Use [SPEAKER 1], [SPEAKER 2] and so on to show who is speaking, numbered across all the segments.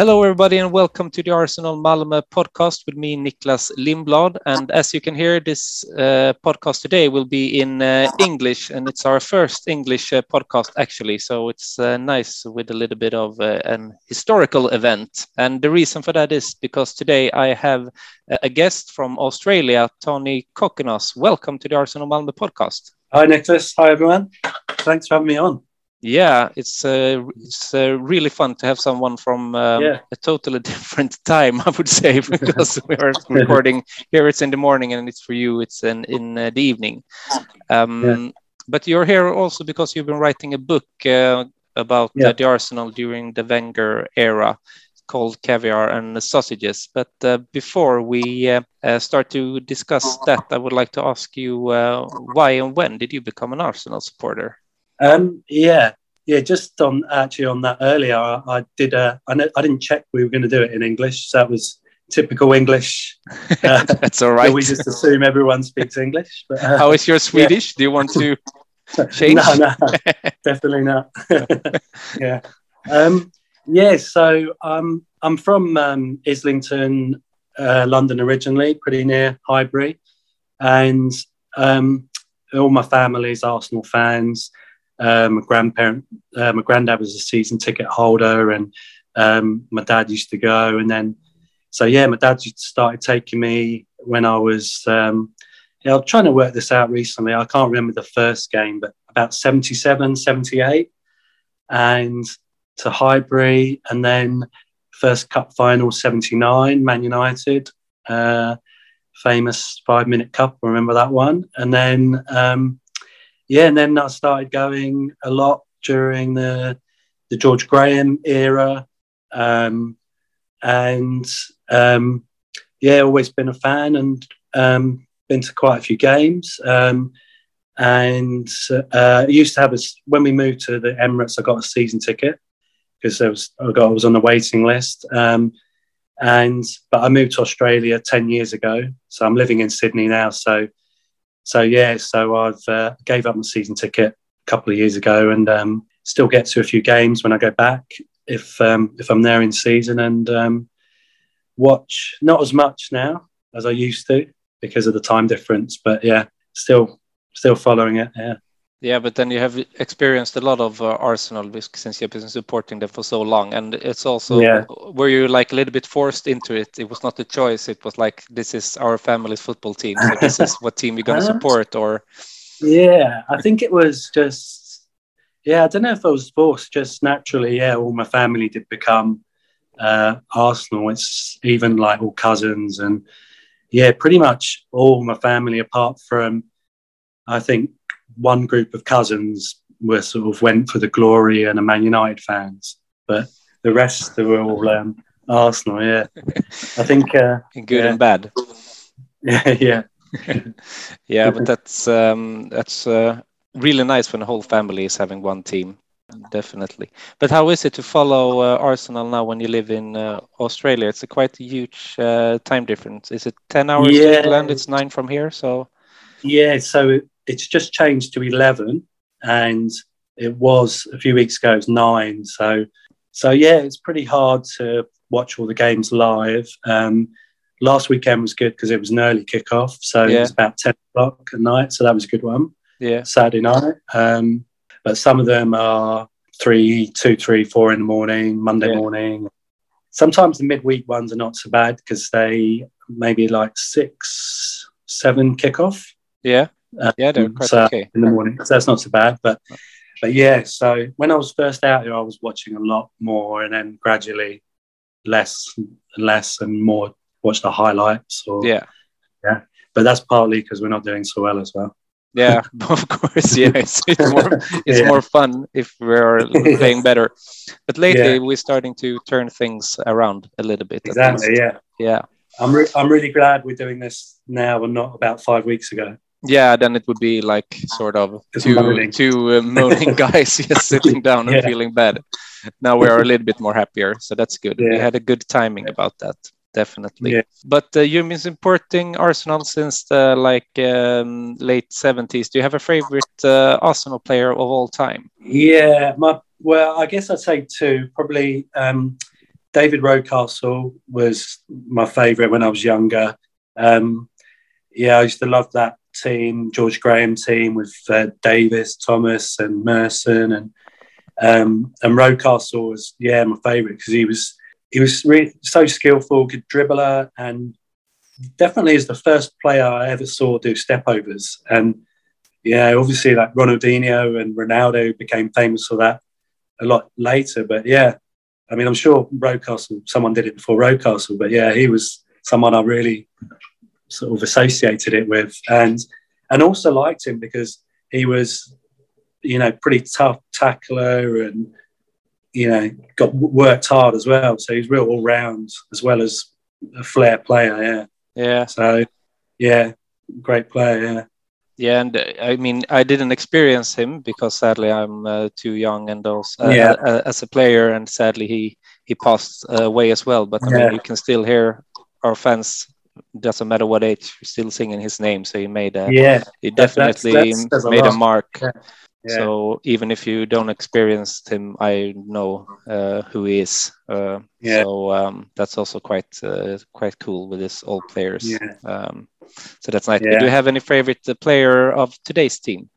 [SPEAKER 1] Hello, everybody, and welcome to the Arsenal Malmö podcast with me, Niklas Lindblad. And as you can hear, this uh, podcast today will be in uh, English, and it's our first English uh, podcast, actually. So it's uh, nice with a little bit of uh, an historical event. And the reason for that is because today I have a guest from Australia, Tony Kokenos. Welcome to the Arsenal Malmö podcast.
[SPEAKER 2] Hi, Niklas. Hi, everyone. Thanks for having me on
[SPEAKER 1] yeah it's uh, it's uh, really fun to have someone from um, yeah. a totally different time i would say because we are recording here it's in the morning and it's for you it's in in uh, the evening um, yeah. but you're here also because you've been writing a book uh, about yeah. the arsenal during the wenger era called caviar and sausages but uh, before we uh, start to discuss that i would like to ask you why and when did you become an arsenal supporter
[SPEAKER 2] um, yeah, yeah. Just on actually on that earlier, I, I did. Uh, I, know, I didn't check we were going to do it in English, so that was typical English.
[SPEAKER 1] Uh, That's all right.
[SPEAKER 2] we just assume everyone speaks English.
[SPEAKER 1] But, uh, How is your Swedish? Yeah. Do you want to change?
[SPEAKER 2] no, no, definitely not. yeah, um, yeah. So um, I'm from um, Islington, uh, London originally, pretty near Highbury, and um, all my family's Arsenal fans. Uh, my grandparent, uh, my granddad was a season ticket holder, and um, my dad used to go. And then, so yeah, my dad started taking me when I was. Um, yeah, I'm trying to work this out recently. I can't remember the first game, but about 77, 78, and to Highbury, and then first cup final 79, Man United. Uh, famous five minute cup. Remember that one? And then um, yeah, and then I started going a lot during the the George Graham era, um, and um, yeah, always been a fan and um, been to quite a few games. Um, and uh, I used to have a when we moved to the Emirates, I got a season ticket because there was I, got, I was on the waiting list. Um, and but I moved to Australia ten years ago, so I'm living in Sydney now. So so yeah, so I've uh, gave up my season ticket a couple of years ago, and um, still get to a few games when I go back if um, if I'm there in season, and um, watch not as much now as I used to because of the time difference. But yeah, still still following it. Yeah.
[SPEAKER 1] Yeah, but then you have experienced a lot of uh, Arsenal since you've been supporting them for so long, and it's also yeah. were you like a little bit forced into it? It was not a choice; it was like this is our family's football team, so this is what team we're going to support. Or
[SPEAKER 2] yeah, I think it was just yeah. I don't know if I was forced, just naturally. Yeah, all my family did become uh, Arsenal. It's even like all cousins and yeah, pretty much all my family apart from I think one group of cousins were sort of went for the glory and a Man United fans, but the rest they were all um, Arsenal. Yeah, I think uh,
[SPEAKER 1] good yeah. and bad.
[SPEAKER 2] Yeah, yeah,
[SPEAKER 1] yeah. But that's um, that's uh, really nice when the whole family is having one team. Definitely. But how is it to follow uh, Arsenal now when you live in uh, Australia? It's a quite a huge uh, time difference. Is it ten hours yeah. to England? It's nine from here. So
[SPEAKER 2] yeah, so it's just changed to 11 and it was a few weeks ago it was nine. So so yeah it's pretty hard to watch all the games live. Um, last weekend was good because it was an early kickoff so yeah. it was about 10 o'clock at night so that was a good one.
[SPEAKER 1] Yeah.
[SPEAKER 2] Saturday night um, but some of them are three two three four in the morning monday yeah. morning. Sometimes the midweek ones are not so bad because they maybe like six seven kickoff.
[SPEAKER 1] Yeah uh, yeah, they're quite
[SPEAKER 2] so
[SPEAKER 1] okay.
[SPEAKER 2] in the morning. So that's not so bad. But but yeah, so when I was first out here, I was watching a lot more, and then gradually less and less and more watch the highlights. Or
[SPEAKER 1] yeah,
[SPEAKER 2] yeah. But that's partly because we're not doing so well as well.
[SPEAKER 1] Yeah, of course. Yeah, it's, it's more it's yeah. more fun if we're playing better. But lately, yeah. we're starting to turn things around a little bit.
[SPEAKER 2] Exactly. Yeah.
[SPEAKER 1] Yeah.
[SPEAKER 2] I'm re- I'm really glad we're doing this now and not about five weeks ago
[SPEAKER 1] Yeah, then it would be like sort of two moaning. two uh, moaning guys just sitting down and yeah. feeling bad. Now we are a little bit more happier, so that's good. Yeah. We had a good timing about that, definitely. Yeah. But uh, you've been supporting Arsenal since the like um, late seventies. Do you have a favorite uh, Arsenal player of all time?
[SPEAKER 2] Yeah, my well, I guess I'd say two. Probably um, David Rocastle was my favourite when I was younger. Um, yeah, I used to love that team, George Graham team with uh, Davis, Thomas, and Merson, and um, and Rocastle was yeah my favourite because he was he was really so skillful, good dribbler, and definitely is the first player I ever saw do stepovers. And yeah, obviously like Ronaldinho and Ronaldo became famous for that a lot later. But yeah, I mean, I'm sure Rocastle, someone did it before Rocastle, but yeah, he was someone I really sort of associated it with, and and also liked him because he was, you know, pretty tough tackler and you know got worked hard as well. So he's real all round as well as a flair player. Yeah.
[SPEAKER 1] Yeah.
[SPEAKER 2] So yeah, great player. Yeah.
[SPEAKER 1] Yeah, and uh, I mean, I didn't experience him because sadly I'm uh, too young and also uh, yeah. uh, as a player, and sadly he he passed away as well. But I yeah. mean, you can still hear our fans doesn't matter what age, still singing his name. So he made a yeah, he definitely that's, that's, made a, a mark. Yeah. Yeah. So even if you don't experience him, I know uh, who he is. Uh, yeah. So um, that's also quite uh, quite cool with his old players. Yeah. Um, so that's nice. Yeah. Do you have any favorite uh, player of today's team?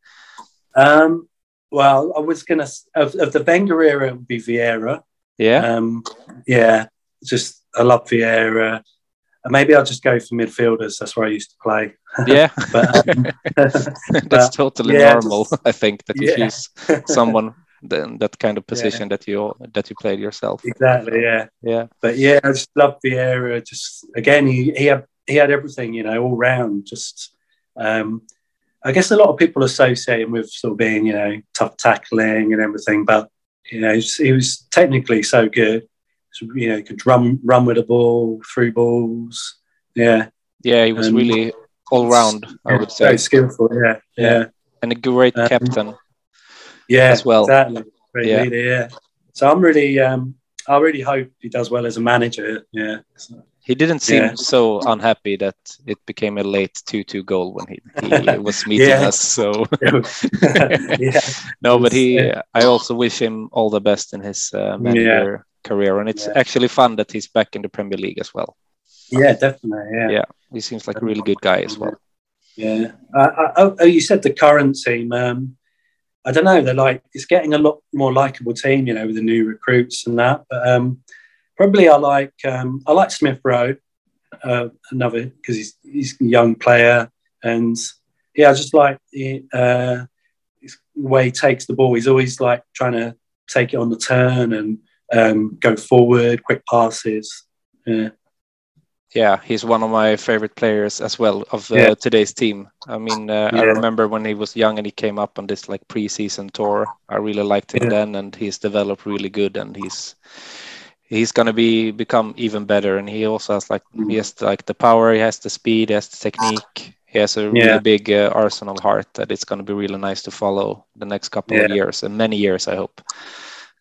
[SPEAKER 2] Um, well, I was gonna of, of the Wenger era, it would be Vieira.
[SPEAKER 1] Yeah.
[SPEAKER 2] Um, yeah. Just I love Vieira maybe I'll just go for midfielders. That's where I used to play.
[SPEAKER 1] Yeah, but, um, that's but, totally yeah, normal. Just, I think that you yeah. choose someone then that kind of position yeah. that you that you played yourself.
[SPEAKER 2] Exactly. Yeah.
[SPEAKER 1] Yeah.
[SPEAKER 2] But yeah, I just love Vieira. Just again, he he had he had everything, you know, all round. Just. Um, I guess a lot of people associate him with sort of being, you know, tough tackling and everything, but you know, he was technically so good you know, he could run run with the ball, through balls. Yeah.
[SPEAKER 1] Yeah, he was um, really all round. I would say
[SPEAKER 2] very skillful. Yeah, yeah,
[SPEAKER 1] and a great um, captain.
[SPEAKER 2] Yeah, as well. Exactly. Great yeah. leader. Yeah. So I'm really, um, I really hope he does well as a manager. Yeah. So,
[SPEAKER 1] he didn't seem yeah. so unhappy that it became a late 2-2 goal when he, he was meeting yeah. us. So yeah. no, but he. I also wish him all the best in his uh, manager career, and it's yeah. actually fun that he's back in the Premier League as well.
[SPEAKER 2] Yeah, definitely. Yeah,
[SPEAKER 1] yeah, he seems like a really good guy as well.
[SPEAKER 2] Yeah. Uh, oh, oh, you said the current team. Um, I don't know. They're like it's getting a lot more likable team, you know, with the new recruits and that. But um, probably I like um, I like Smith Rowe, uh, another because he's he's a young player, and yeah, I just like the, uh, the way he takes the ball. He's always like trying to take it on the turn and um, go forward, quick passes. Yeah.
[SPEAKER 1] Yeah, he's one of my favorite players as well of uh, yeah. today's team. I mean, uh, yeah. I remember when he was young and he came up on this like preseason tour. I really liked him yeah. then, and he's developed really good, and he's he's gonna be become even better. And he also has like mm. he has like the power, he has the speed, he has the technique. He has a really big uh, Arsenal heart that it's gonna be really nice to follow the next couple of years and many years, I hope.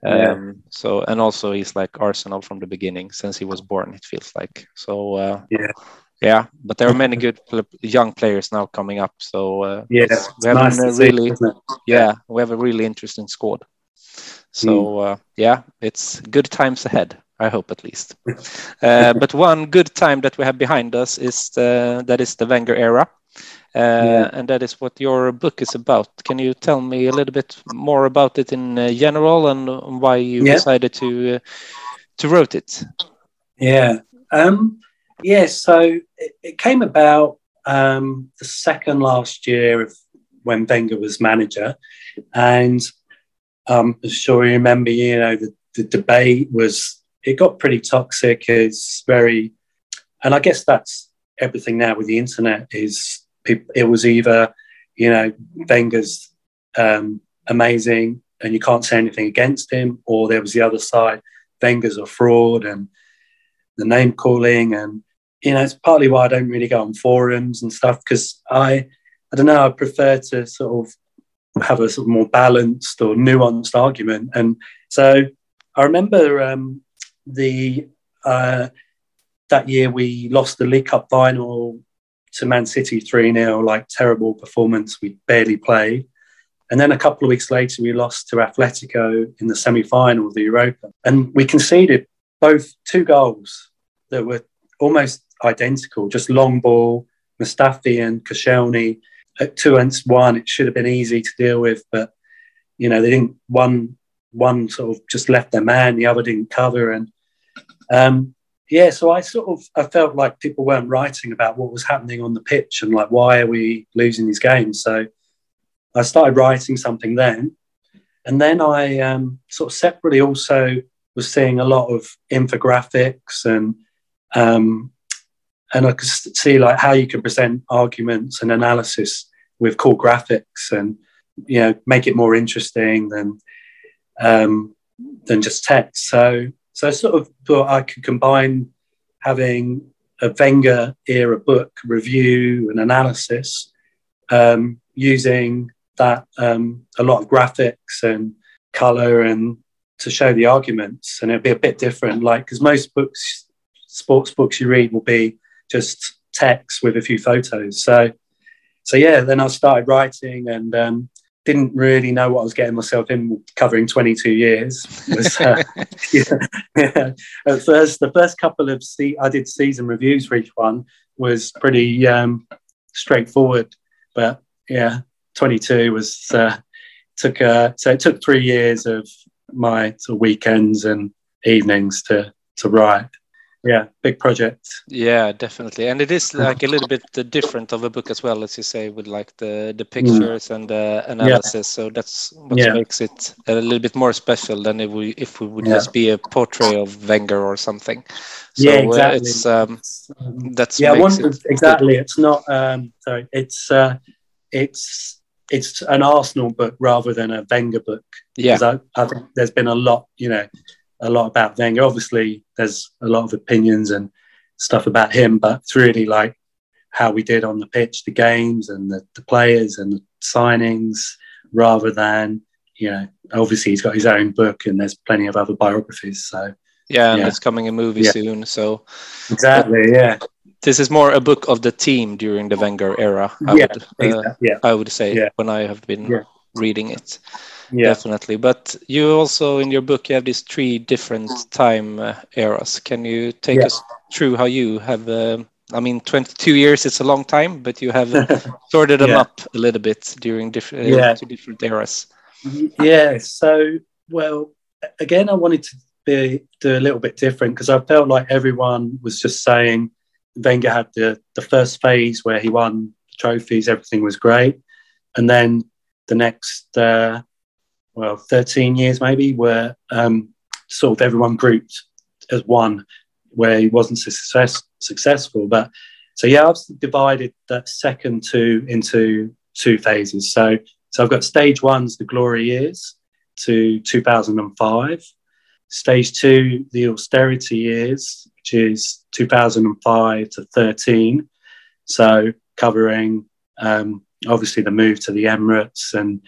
[SPEAKER 1] Um, So and also he's like Arsenal from the beginning since he was born. It feels like so. Uh,
[SPEAKER 2] yeah.
[SPEAKER 1] Yeah, but there are many good young players now coming up. So
[SPEAKER 2] uh, yeah,
[SPEAKER 1] we have nice a really see, yeah we have a really interesting squad. So mm. uh, yeah, it's good times ahead. I hope at least. uh, but one good time that we have behind us is the, that is the Wenger era. Uh, yeah. and that is what your book is about. Can you tell me a little bit more about it in uh, general and why you yeah. decided to uh, to wrote it?
[SPEAKER 2] Yeah, um, yeah. So it, it came about um, the second last year of when Wenger was manager, and um, I'm sure you remember. You know, the, the debate was it got pretty toxic. It's very, and I guess that's everything now with the internet is it was either, you know, Wenger's um, amazing and you can't say anything against him, or there was the other side, Wenger's a fraud and the name calling. And, you know, it's partly why I don't really go on forums and stuff because I, I don't know. I prefer to sort of have a sort of more balanced or nuanced argument. And so I remember um, the uh, that year we lost the League Cup final to Man City 3 0, like terrible performance. We barely played. And then a couple of weeks later, we lost to Atletico in the semi final of the Europa. And we conceded both two goals that were almost identical, just long ball, Mustafi and Koscielny at two against one. It should have been easy to deal with, but you know, they didn't one one sort of just left their man, the other didn't cover. And um, yeah, so I sort of I felt like people weren't writing about what was happening on the pitch and like why are we losing these games. So I started writing something then, and then I um, sort of separately also was seeing a lot of infographics and um, and I could see like how you can present arguments and analysis with cool graphics and you know make it more interesting than um, than just text. So so I sort of thought I could combine having a Wenger era book review and analysis um, using that um, a lot of graphics and color and to show the arguments. And it'll be a bit different like because most books sports books you read will be just text with a few photos. So so yeah then i started writing and um, didn't really know what I was getting myself in covering 22 years. Was, uh, yeah, yeah. At first, the first couple of se- I did season reviews for each one was pretty um, straightforward, but yeah, 22 was uh, took uh, so it took three years of my sort of weekends and evenings to to write yeah big project
[SPEAKER 1] yeah definitely and it is like a little bit different of a book as well as you say with like the the pictures mm. and the analysis yeah. so that's what yeah. makes it a little bit more special than if we if we would yeah. just be a portrait of Wenger or something
[SPEAKER 2] so yeah, uh, exactly. it's um,
[SPEAKER 1] that's
[SPEAKER 2] yeah it exactly good. it's not um sorry it's uh it's it's an Arsenal book rather than a Wenger book.
[SPEAKER 1] Yeah,
[SPEAKER 2] I, I think there's been a lot, you know, a lot about Wenger. Obviously, there's a lot of opinions and stuff about him, but it's really like how we did on the pitch, the games and the, the players and the signings, rather than you know. Obviously, he's got his own book, and there's plenty of other biographies. So
[SPEAKER 1] yeah, and yeah. it's coming a movie yeah. soon. So
[SPEAKER 2] exactly, yeah.
[SPEAKER 1] This is more a book of the team during the Wenger era. I
[SPEAKER 2] yeah,
[SPEAKER 1] would, uh, yeah. I would say when I have been reading it yeah. definitely. But you also in your book you have these three different time uh, eras. Can you take yeah. us through how you have? Uh, I mean, 22 years it's a long time, but you have sorted them yeah. up a little bit during different uh, yeah. different eras.
[SPEAKER 2] Yeah. So, well, again, I wanted to be do a little bit different because I felt like everyone was just saying Wenger had the the first phase where he won trophies, everything was great, and then the next uh, well, 13 years maybe, where um, sort of everyone grouped as one, where he wasn't success, successful. But so yeah, I've divided that second two into two phases. So so I've got stage one's the glory years to 2005. Stage two, the austerity years, which is 2005 to 13. So covering um, obviously the move to the Emirates and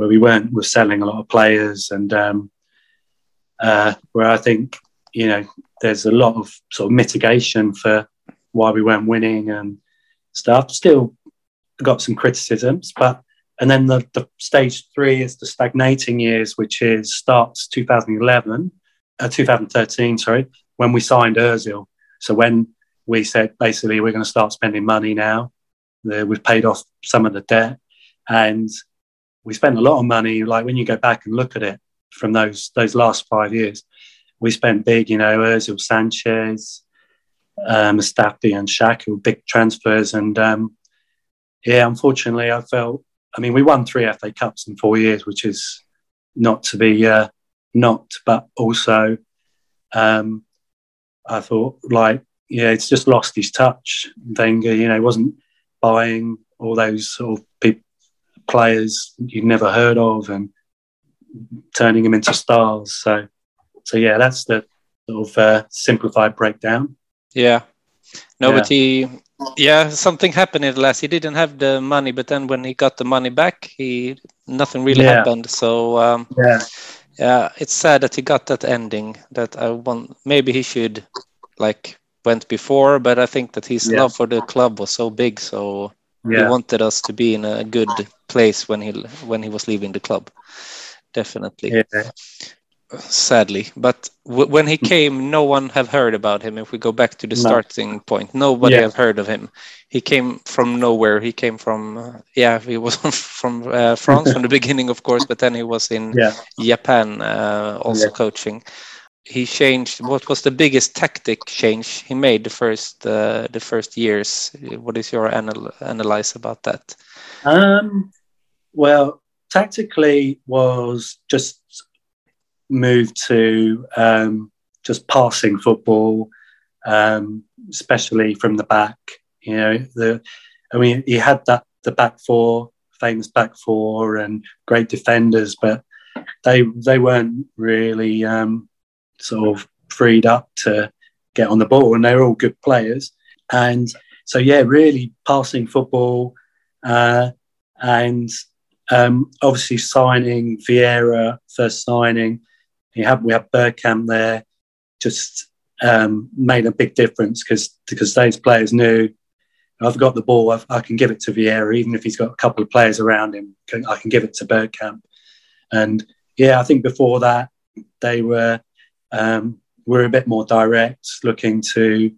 [SPEAKER 2] where we weren't was selling a lot of players and um, uh, where I think you know there's a lot of sort of mitigation for why we weren't winning and stuff. Still got some criticisms, but and then the, the stage three is the stagnating years, which is starts 2011, uh, 2013, sorry, when we signed Özil. So when we said basically we're going to start spending money now, we've paid off some of the debt, and we spent a lot of money. Like when you go back and look at it from those those last five years, we spent big. You know, Özil, Sanchez, uh, Mustafi, and Xhaka, big transfers. And um, yeah, unfortunately, I felt. I mean, we won three FA Cups in four years, which is not to be uh, not, but also um, I thought like yeah, it's just lost his touch. Wenger, you know, wasn't buying all those sort of people players you'd never heard of and turning them into stars. So, so yeah, that's the sort of uh, simplified breakdown.
[SPEAKER 1] Yeah, no, yeah. but he yeah, something happened in the last. He didn't have the money, but then when he got the money back, he nothing really
[SPEAKER 2] Yeah.
[SPEAKER 1] happened. So um,
[SPEAKER 2] Yeah,
[SPEAKER 1] yeah, it's sad that he got that ending. That I want. Maybe he should like went before, but I think that his
[SPEAKER 2] Yeah.
[SPEAKER 1] love for the club was so big, so he wanted us to be in a good place when he when he was leaving the club. Definitely.
[SPEAKER 2] yeah,
[SPEAKER 1] sadly. But w- when he came, no one have heard about him. If we go back to the
[SPEAKER 2] No.
[SPEAKER 1] starting point, nobody
[SPEAKER 2] Yeah.
[SPEAKER 1] have heard of him. He came from nowhere. He came from uh, yeah, he was from uh, France from the beginning, of course, but then he was in
[SPEAKER 2] yeah.
[SPEAKER 1] Japan uh, also
[SPEAKER 2] Yeah.
[SPEAKER 1] coaching. He changed. What was the biggest tactic change he made the first uh, the first years? What is your anal- analyze about that?
[SPEAKER 2] Um, well, tactically was just move to um, just passing football, um, especially from the back. You know, the I mean, he had that the back four, famous back four, and great defenders, but they they weren't really um, sort of freed up to get on the ball, and they're all good players. And so, yeah, really passing football. Uh, and um, obviously signing Vieira, first signing, you have we had Bergkamp there, just um, made a big difference because because those players knew I've got the ball, I've, I can give it to Vieira, even if he's got a couple of players around him, can, I can give it to Bergkamp. And yeah, I think before that they were um, were a bit more direct, looking to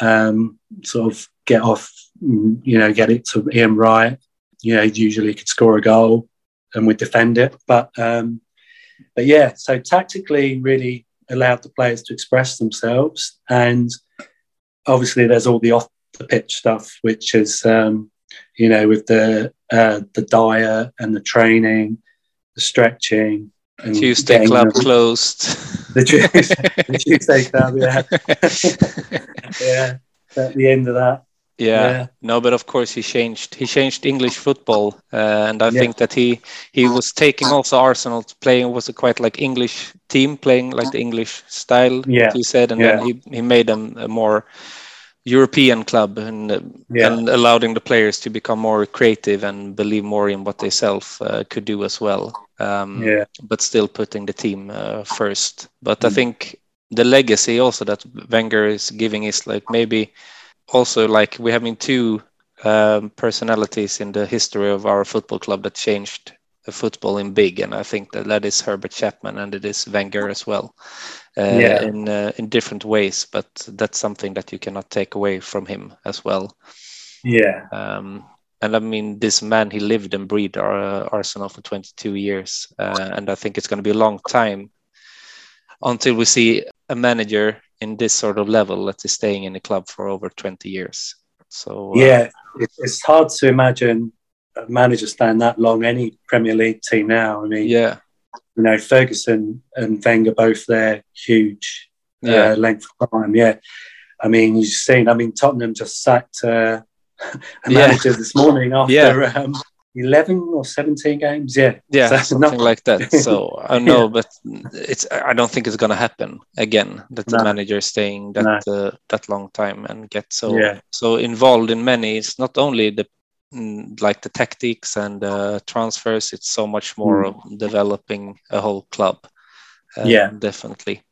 [SPEAKER 2] um, sort of get off, you know, get it to Ian Wright you know, usually could score a goal and would defend it. But um, but yeah, so tactically really allowed the players to express themselves. And obviously there's all the off the pitch stuff, which is um, you know, with the uh, the diet and the training, the stretching.
[SPEAKER 1] Tuesday club
[SPEAKER 2] them-
[SPEAKER 1] closed.
[SPEAKER 2] The Tuesday, the Tuesday club, yeah. yeah. At the end of that.
[SPEAKER 1] Yeah.
[SPEAKER 2] Yeah.
[SPEAKER 1] No, but of course he changed. He changed English football, uh, and I
[SPEAKER 2] Yeah.
[SPEAKER 1] think that he he was taking also Arsenal to playing was a quite like English team playing like the English style.
[SPEAKER 2] Yeah.
[SPEAKER 1] he said, and then he he made them a more European club and uh,
[SPEAKER 2] Yeah.
[SPEAKER 1] and allowing the players to become more creative and believe more in what they self uh, could do as well. Um,
[SPEAKER 2] Yeah.
[SPEAKER 1] but still putting the team uh, first. But I
[SPEAKER 2] Mm.
[SPEAKER 1] think the legacy also that Wenger is giving is like maybe also like we have been two um, personalities in the history of our football club that changed the football in big, and I think that that is Herbert Chapman and it is Wenger as well, uh,
[SPEAKER 2] Yeah.
[SPEAKER 1] in uh, in different ways. But that's something that you cannot take away from him as well.
[SPEAKER 2] Yeah.
[SPEAKER 1] Um, and I mean, this man, he lived and breathed our, uh, Arsenal for 22 years. Uh, and I think it's going to be a long time until we see a manager in this sort of level that is staying in the club for over 20 years. So,
[SPEAKER 2] Yeah, it, it's hard to imagine a manager staying that long. Any Premier League team now. I mean,
[SPEAKER 1] yeah,
[SPEAKER 2] you know, Ferguson and Wenger both there, huge
[SPEAKER 1] yeah,
[SPEAKER 2] uh, length of time. Yeah, I mean, you've seen. I mean, Tottenham just sacked uh, a
[SPEAKER 1] Yeah.
[SPEAKER 2] manager this morning after
[SPEAKER 1] Yeah.
[SPEAKER 2] um, eleven or seventeen games. Yeah,
[SPEAKER 1] yeah,
[SPEAKER 2] So
[SPEAKER 1] something
[SPEAKER 2] nothing.
[SPEAKER 1] like that. So I know, but it's I don't think it's going to happen again that the
[SPEAKER 2] No.
[SPEAKER 1] manager is staying that uh, that long time and get so
[SPEAKER 2] Yeah.
[SPEAKER 1] so involved in many. It's not only the like the tactics and uh, transfers. It's so much more
[SPEAKER 2] Mm.
[SPEAKER 1] developing a whole club. Uh,
[SPEAKER 2] Yeah.
[SPEAKER 1] definitely.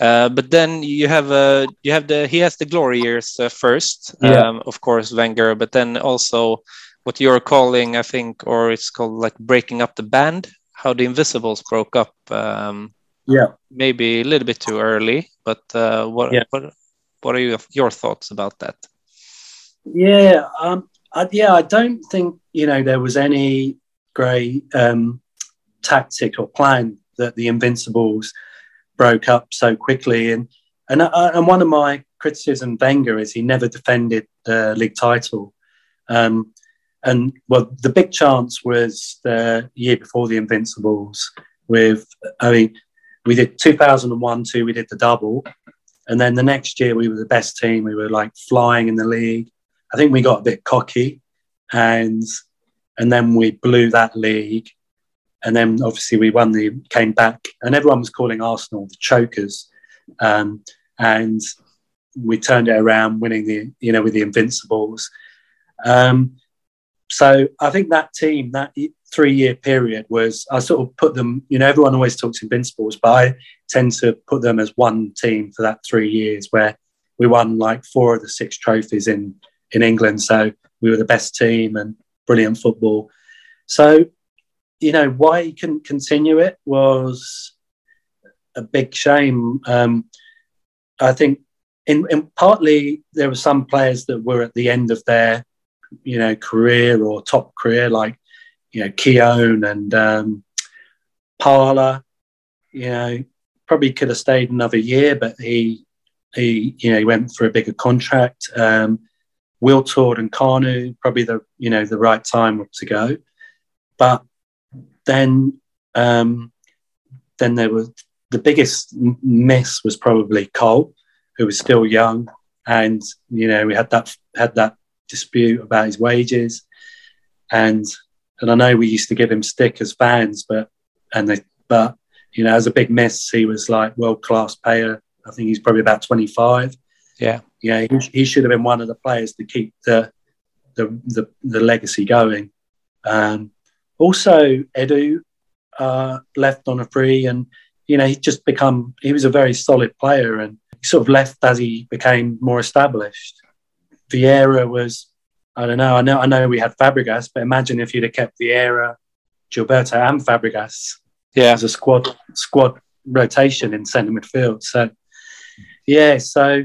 [SPEAKER 1] Uh, but then you have uh, you have the he has the glory years uh, first,
[SPEAKER 2] Yeah.
[SPEAKER 1] um, of course Wenger, but then also what you're calling, I think, or it's called like breaking up the band. How the Invincibles broke up. Um,
[SPEAKER 2] yeah.
[SPEAKER 1] maybe a little bit too early, but uh, what
[SPEAKER 2] Yeah.
[SPEAKER 1] what what are your your thoughts about that?
[SPEAKER 2] Yeah, um, I, yeah. I don't think you know there was any great um, tactic or plan that the Invincibles broke up so quickly. And and uh, and one of my criticism of Wenger is he never defended the league title. Um, and well, the big chance was the year before the Invincibles. With I mean, we did 2001 two. We did the double, and then the next year we were the best team. We were like flying in the league. I think we got a bit cocky, and and then we blew that league, and then obviously we won the came back, and everyone was calling Arsenal the chokers, um, and we turned it around, winning the you know with the Invincibles. Um, so I think that team, that three year period, was I sort of put them. You know, everyone always talks Invincibles, but I tend to put them as one team for that three years, where we won like four of the six trophies in in England. So we were the best team and brilliant football. So, you know, why he couldn't continue it was a big shame. Um, I think in, in partly there were some players that were at the end of their, you know, career or top career, like, you know, Keown and um, Parlour, you know, probably could have stayed another year, but he, he, you know, he went for a bigger contract. Um, Wiltord and Kanu, probably the you know the right time to go. But then um, then there was the biggest miss was probably Cole, who was still young, and you know we had that had that dispute about his wages, and and I know we used to give him stick as fans, but and they but you know as a big miss, he was like world class player. I think he's probably about twenty five.
[SPEAKER 1] Yeah,
[SPEAKER 2] yeah, he, he, should have been one of the players to keep the the the, the legacy going. Um, also, Edu uh, left on a free, and you know he just become he was a very solid player, and he sort of left as he became more established. Vieira was I don't know I know I know we had Fabregas, but imagine if you'd have kept Vieira, Gilberto, and Fabregas.
[SPEAKER 1] Yeah,
[SPEAKER 2] as a squad squad rotation in centre midfield. So yeah, so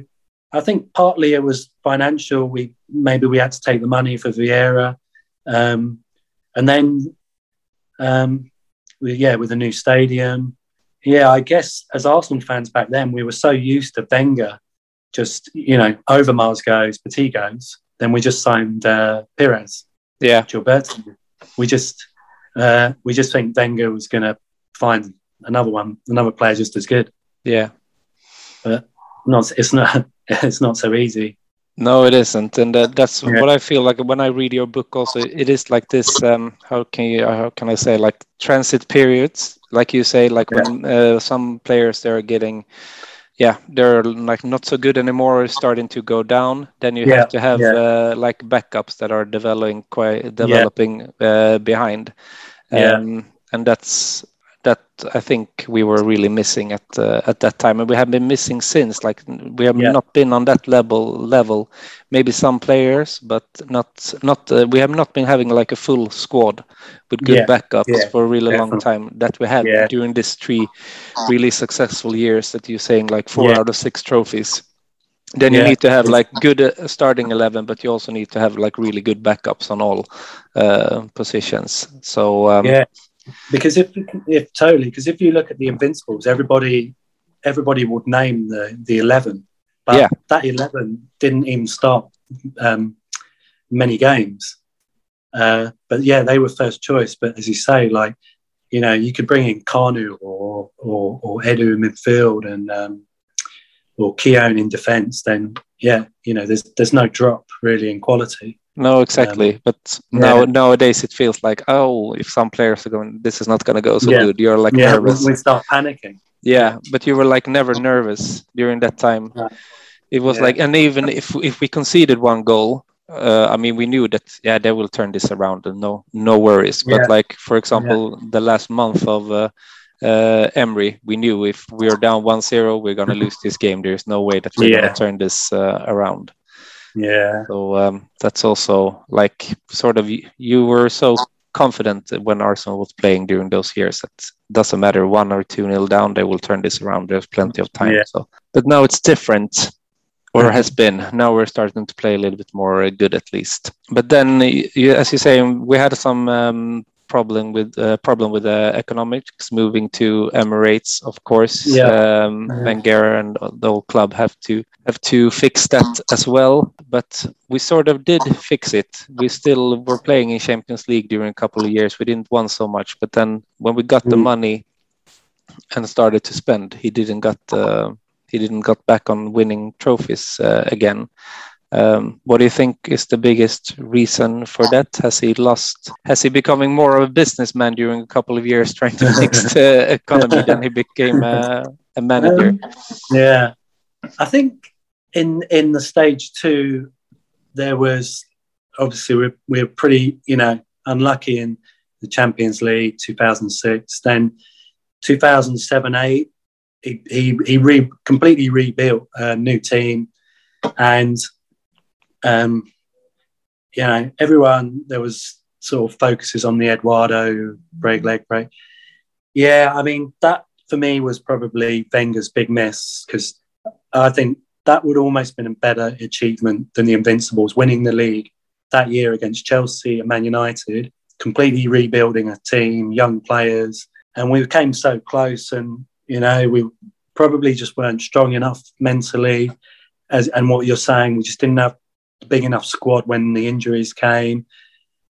[SPEAKER 2] I think partly it was financial. We maybe we had to take the money for Vieira, um, and then um, we, yeah, with a new stadium. Yeah, I guess as Arsenal fans back then, we were so used to Wenger, just you know, Overmars goes, Petit goes. Then we just signed uh, Pires.
[SPEAKER 1] Yeah,
[SPEAKER 2] Gilberto. We just uh, we just think Wenger was going to find another one, another player just as good.
[SPEAKER 1] Yeah,
[SPEAKER 2] but not it's not it's not so easy.
[SPEAKER 1] No, it isn't, and uh, that's yeah. what I feel like when I read your book. Also, it is like this. Um, how can you? How can I say? Like transit periods, like you say, like yeah. when uh, some players they're getting, yeah, they're like not so good anymore, starting to go down. Then you yeah. have to have uh, like backups that are developing quite developing uh, behind. Um, and that's that I think we were really missing at uh, at that time, and we have been missing since. Like we have yeah. not been on that level. Level, maybe some players, but not not. Uh, we have not been having like a full squad with good yeah. backups yeah. for a really Definitely. long time that we had during these three really successful years that you're saying like four out of six trophies. Then you need to have like good uh, starting eleven, but you also need to have like really good backups on all uh, positions. So um,
[SPEAKER 2] yeah because if if totally because if you look at the Invincibles, everybody everybody would name the the eleven, but yeah. that eleven didn't even start um, many games. Uh, but yeah, they were first choice. But as you say, like you know, you could bring in Kanu or or, or Edu in midfield and um, or Keown in defence. Then yeah, you know, there's there's no drop really in quality.
[SPEAKER 1] No, exactly. Um, but now yeah. nowadays it feels like, oh, if some players are going, this is not going to go so yeah. good. You're like
[SPEAKER 2] yeah,
[SPEAKER 1] nervous.
[SPEAKER 2] We start panicking.
[SPEAKER 1] Yeah, but you were like never nervous during that time. It was like, and even if if we conceded one goal, uh, I mean, we knew that yeah, they will turn this around and no no worries. But like for example, the last month of. Uh, uh, Emery, we knew if we are down 1-0, we're going to lose this game. There's no way that we're going to turn this uh, around.
[SPEAKER 2] Yeah.
[SPEAKER 1] So um, that's also like sort of you were so confident when Arsenal was playing during those years that doesn't matter one or two nil down, they will turn this around. There's plenty of time. Yeah. So, but now it's different, or has been. Now we're starting to play a little bit more good at least. But then, as you say, we had some um, problem with uh, problem with uh, economics moving to Emirates, of course.
[SPEAKER 2] Yeah.
[SPEAKER 1] Um, Wenger and the whole club have to have to fix that as well. But we sort of did fix it. We still were playing in Champions League during a couple of years. We didn't won so much, but then when we got mm. the money and started to spend, he didn't got uh, he didn't got back on winning trophies uh, again. Um, what do you think is the biggest reason for that? Has he lost? Has he becoming more of a businessman during a couple of years, trying to fix the economy than he became a, a manager? Um,
[SPEAKER 2] yeah, I think in in the stage two, there was obviously we're, we're pretty you know unlucky in the Champions League 2006. Then 2007 8, he he, he re, completely rebuilt a new team, and um, you know everyone there was sort of focuses on the Eduardo break leg break. Yeah, I mean that for me was probably Wenger's big miss because I think that would almost been a better achievement than the Invincibles winning the league that year against Chelsea and Man United, completely rebuilding a team, young players, and we came so close. And you know, we probably just weren't strong enough mentally. As and what you're saying, we just didn't have big enough squad when the injuries came.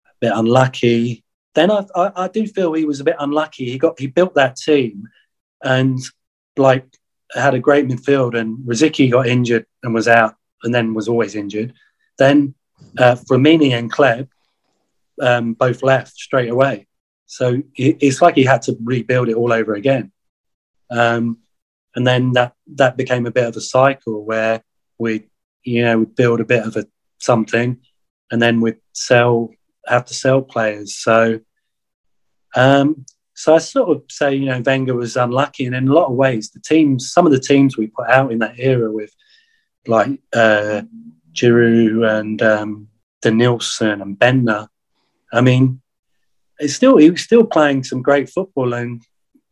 [SPEAKER 2] A bit unlucky. Then I, I, I do feel he was a bit unlucky. He got he built that team, and like had a great midfield. And Rosicky got injured and was out, and then was always injured. Then uh, Flamini and Hleb um, both left straight away. So it's like he had to rebuild it all over again. Um, and then that that became a bit of a cycle where we, you know, would build a bit of a something, and then we'd sell, have to sell players. So, um, so I sort of say, you know, Wenger was unlucky, and in a lot of ways, the teams, some of the teams we put out in that era with, like uh, Giroud and um, Denilson and Bendtner. I mean, it's still he was still playing some great football and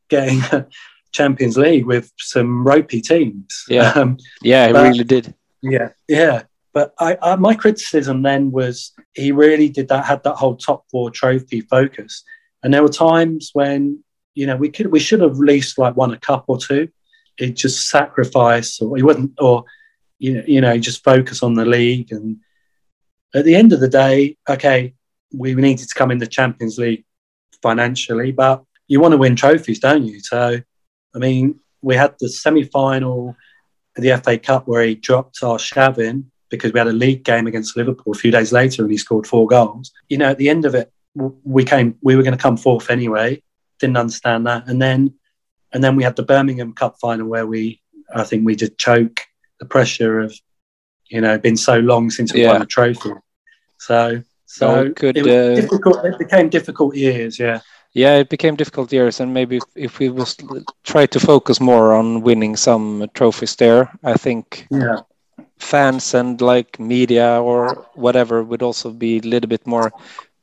[SPEAKER 2] getting Champions League with some ropey teams.
[SPEAKER 1] Yeah, um, yeah, he really did.
[SPEAKER 2] Yeah, yeah. But I, I, my criticism then was he really did that, had that whole top four trophy focus, and there were times when you know we could we should have at least like won a cup or two. It just sacrifice, or he wasn't, or you know, you know, just focus on the league. And at the end of the day, okay, we needed to come in the Champions League financially, but you want to win trophies, don't you? So I mean, we had the semi final the FA Cup where he dropped Arshavin because we had a league game against Liverpool a few days later and he scored four goals. You know, at the end of it, we came, we were going to come fourth anyway. Didn't understand that, and then, and then we had the Birmingham Cup final where we, I think we just choke the pressure of, you know, been so long since we yeah. won a trophy. So, so oh, could, it, uh... difficult, it became difficult years. Yeah
[SPEAKER 1] yeah, it became difficult years, and maybe if, if we was try to focus more on winning some trophies there, I think
[SPEAKER 2] yeah.
[SPEAKER 1] Fans and like media or whatever would also be a little bit more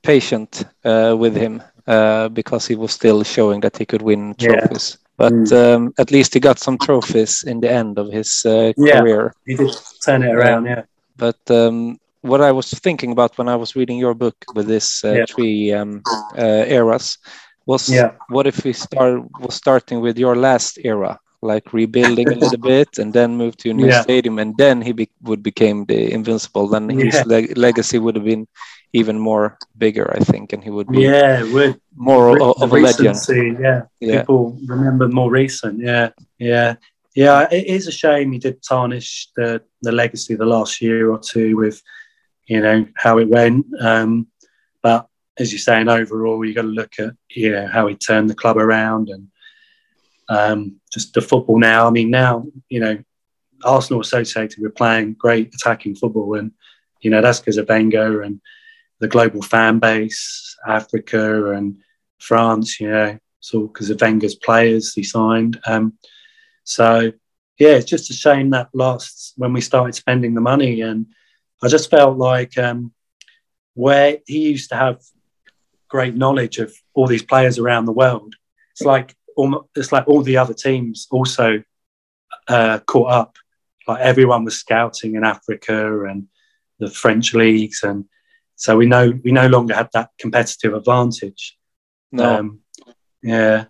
[SPEAKER 1] patient uh, with him uh, because he was still showing that he could win trophies. Yeah. But mm. um, at least he got some trophies in the end of his uh,
[SPEAKER 2] yeah,
[SPEAKER 1] career.
[SPEAKER 2] He did turn it around, yeah.
[SPEAKER 1] But um, what I was thinking about when I was reading your book with this uh, yeah. three um, uh, eras was yeah. what if we start was starting with your last era, like rebuilding a little bit and then move to a new yeah. stadium, and then he be, would became the invincible. Then his leg legacy would have been even more bigger, I think, and he would be
[SPEAKER 2] yeah,
[SPEAKER 1] more re- of, a legend.
[SPEAKER 2] Yeah. yeah, people remember more recent. Yeah, yeah. Yeah, it is a shame he did tarnish the, the legacy the last year or two with you know how it went. Um, but as you're saying, overall, you got to look at you know how he turned the club around and um, just the football now. I mean, now you know Arsenal associated with playing great attacking football, and you know that's because of Wenger and the global fan base, Africa and France. You know, it's all because of Wenger's players he signed. Um, so yeah, it's just a shame that last when we started spending the money and I just felt like um, where he used to have great knowledge of all these players around the world. It's like it's like all the other teams also uh, caught up. Like everyone was scouting in Africa and the French leagues, and so we know we no longer had that competitive advantage.
[SPEAKER 1] No. Um,
[SPEAKER 2] yeah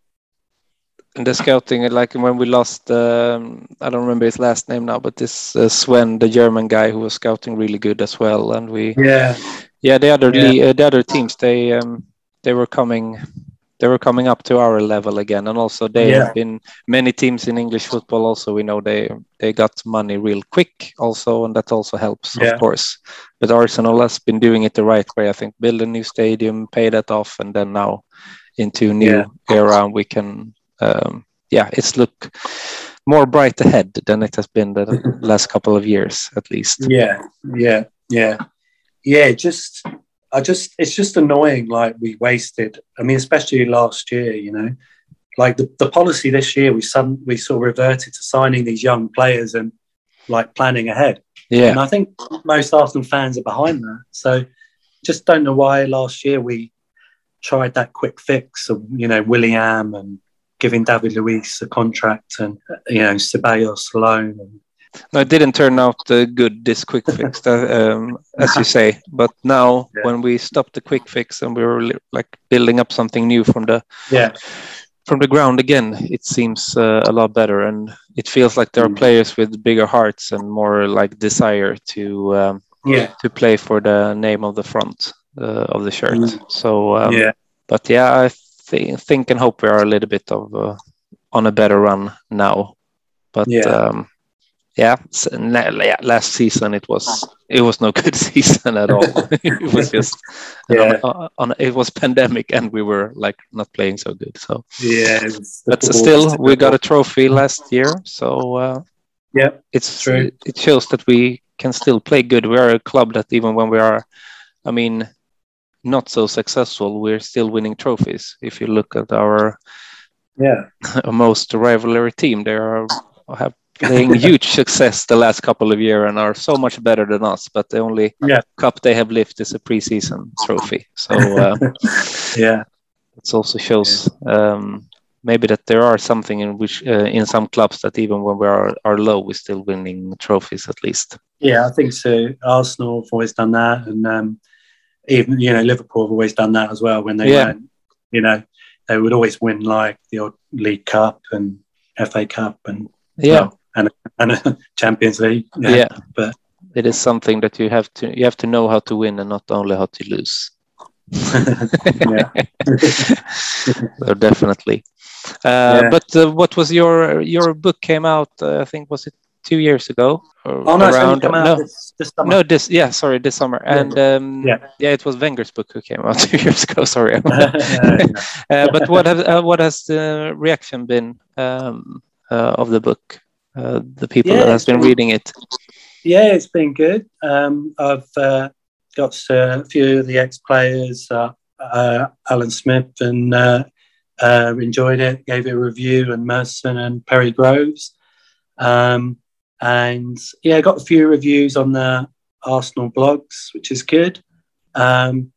[SPEAKER 1] and the scouting, like when we lost, um, I don't remember his last name now, but this uh, Sven, the German guy who was scouting really good as well, and we,
[SPEAKER 2] yeah,
[SPEAKER 1] yeah, the other yeah. uh, the other teams, they um, they were coming, they were coming up to our level again, and also they yeah. have been many teams in English football. Also, we know they they got money real quick, also, and that also helps, yeah. of course. But Arsenal has been doing it the right way, I think. Build a new stadium, pay that off, and then now into a new era, we can um, yeah, it's look more bright ahead than it has been the last couple of years, at least.
[SPEAKER 2] Yeah, yeah, yeah, yeah. Just, I just, it's just annoying. Like we wasted. I mean, especially last year. You know, like the, the policy this year, we some we sort of reverted to signing these young players and like planning ahead.
[SPEAKER 1] Yeah,
[SPEAKER 2] and I think most Arsenal fans are behind that. So, just don't know why last year we tried that quick fix of you know Willian and giving David Luiz a contract and you know Ceballos loan. And...
[SPEAKER 1] No, it didn't turn out uh, good. This quick fix, um, as you say. But now, yeah. when we stopped the quick fix and we were like building up something new from the
[SPEAKER 2] yeah
[SPEAKER 1] from the ground again, it seems uh, a lot better, and it feels like there are mm. players with bigger hearts and more like desire to um,
[SPEAKER 2] yeah
[SPEAKER 1] to play for the name of the front uh, of the shirt. Mm. So
[SPEAKER 2] um, yeah,
[SPEAKER 1] but yeah, I th- think and hope we are a little bit of uh, on a better run now. But yeah. Um, yeah, yeah, last season it was it was no good season at all. it was just yeah. on, on, it was pandemic and we were like not playing so good. So
[SPEAKER 2] yeah,
[SPEAKER 1] but still we got a trophy last year. So uh,
[SPEAKER 2] yeah,
[SPEAKER 1] it's true. It shows that we can still play good. We are a club that even when we are, I mean, not so successful, we're still winning trophies. If you look at our
[SPEAKER 2] yeah
[SPEAKER 1] most rivalry team, they are have playing huge success the last couple of years and are so much better than us. But the only
[SPEAKER 2] yeah.
[SPEAKER 1] cup they have lifted is a preseason trophy. So uh,
[SPEAKER 2] yeah,
[SPEAKER 1] it also shows um, maybe that there are something in which uh, in some clubs that even when we are, are low, we're still winning trophies at least.
[SPEAKER 2] Yeah, I think so. Arsenal have always done that, and um, even you know Liverpool have always done that as well. When they yeah. went, you know, they would always win like the odd League Cup and FA Cup and
[SPEAKER 1] yeah, well,
[SPEAKER 2] and and a Champions League.
[SPEAKER 1] Yeah, yeah, but it is something that you have to you have to know how to win and not only how to lose.
[SPEAKER 2] yeah,
[SPEAKER 1] so definitely. Uh, yeah. But uh, what was your your book came out? Uh, I think was it two years ago
[SPEAKER 2] oh no, around no, this, this
[SPEAKER 1] no this yeah sorry this summer
[SPEAKER 2] yeah.
[SPEAKER 1] and um, yeah yeah it was Wenger's book who came out two years ago sorry uh, but what has uh, what has the reaction been um, uh, of the book uh, the people yeah, that has been reading it
[SPEAKER 2] yeah it's been good um, I've uh, got a few of the ex players Alan Smith and enjoyed it gave it a review and Merson and Perry Groves um, and yeah, I got a few reviews on the Arsenal blogs, which is good. Um,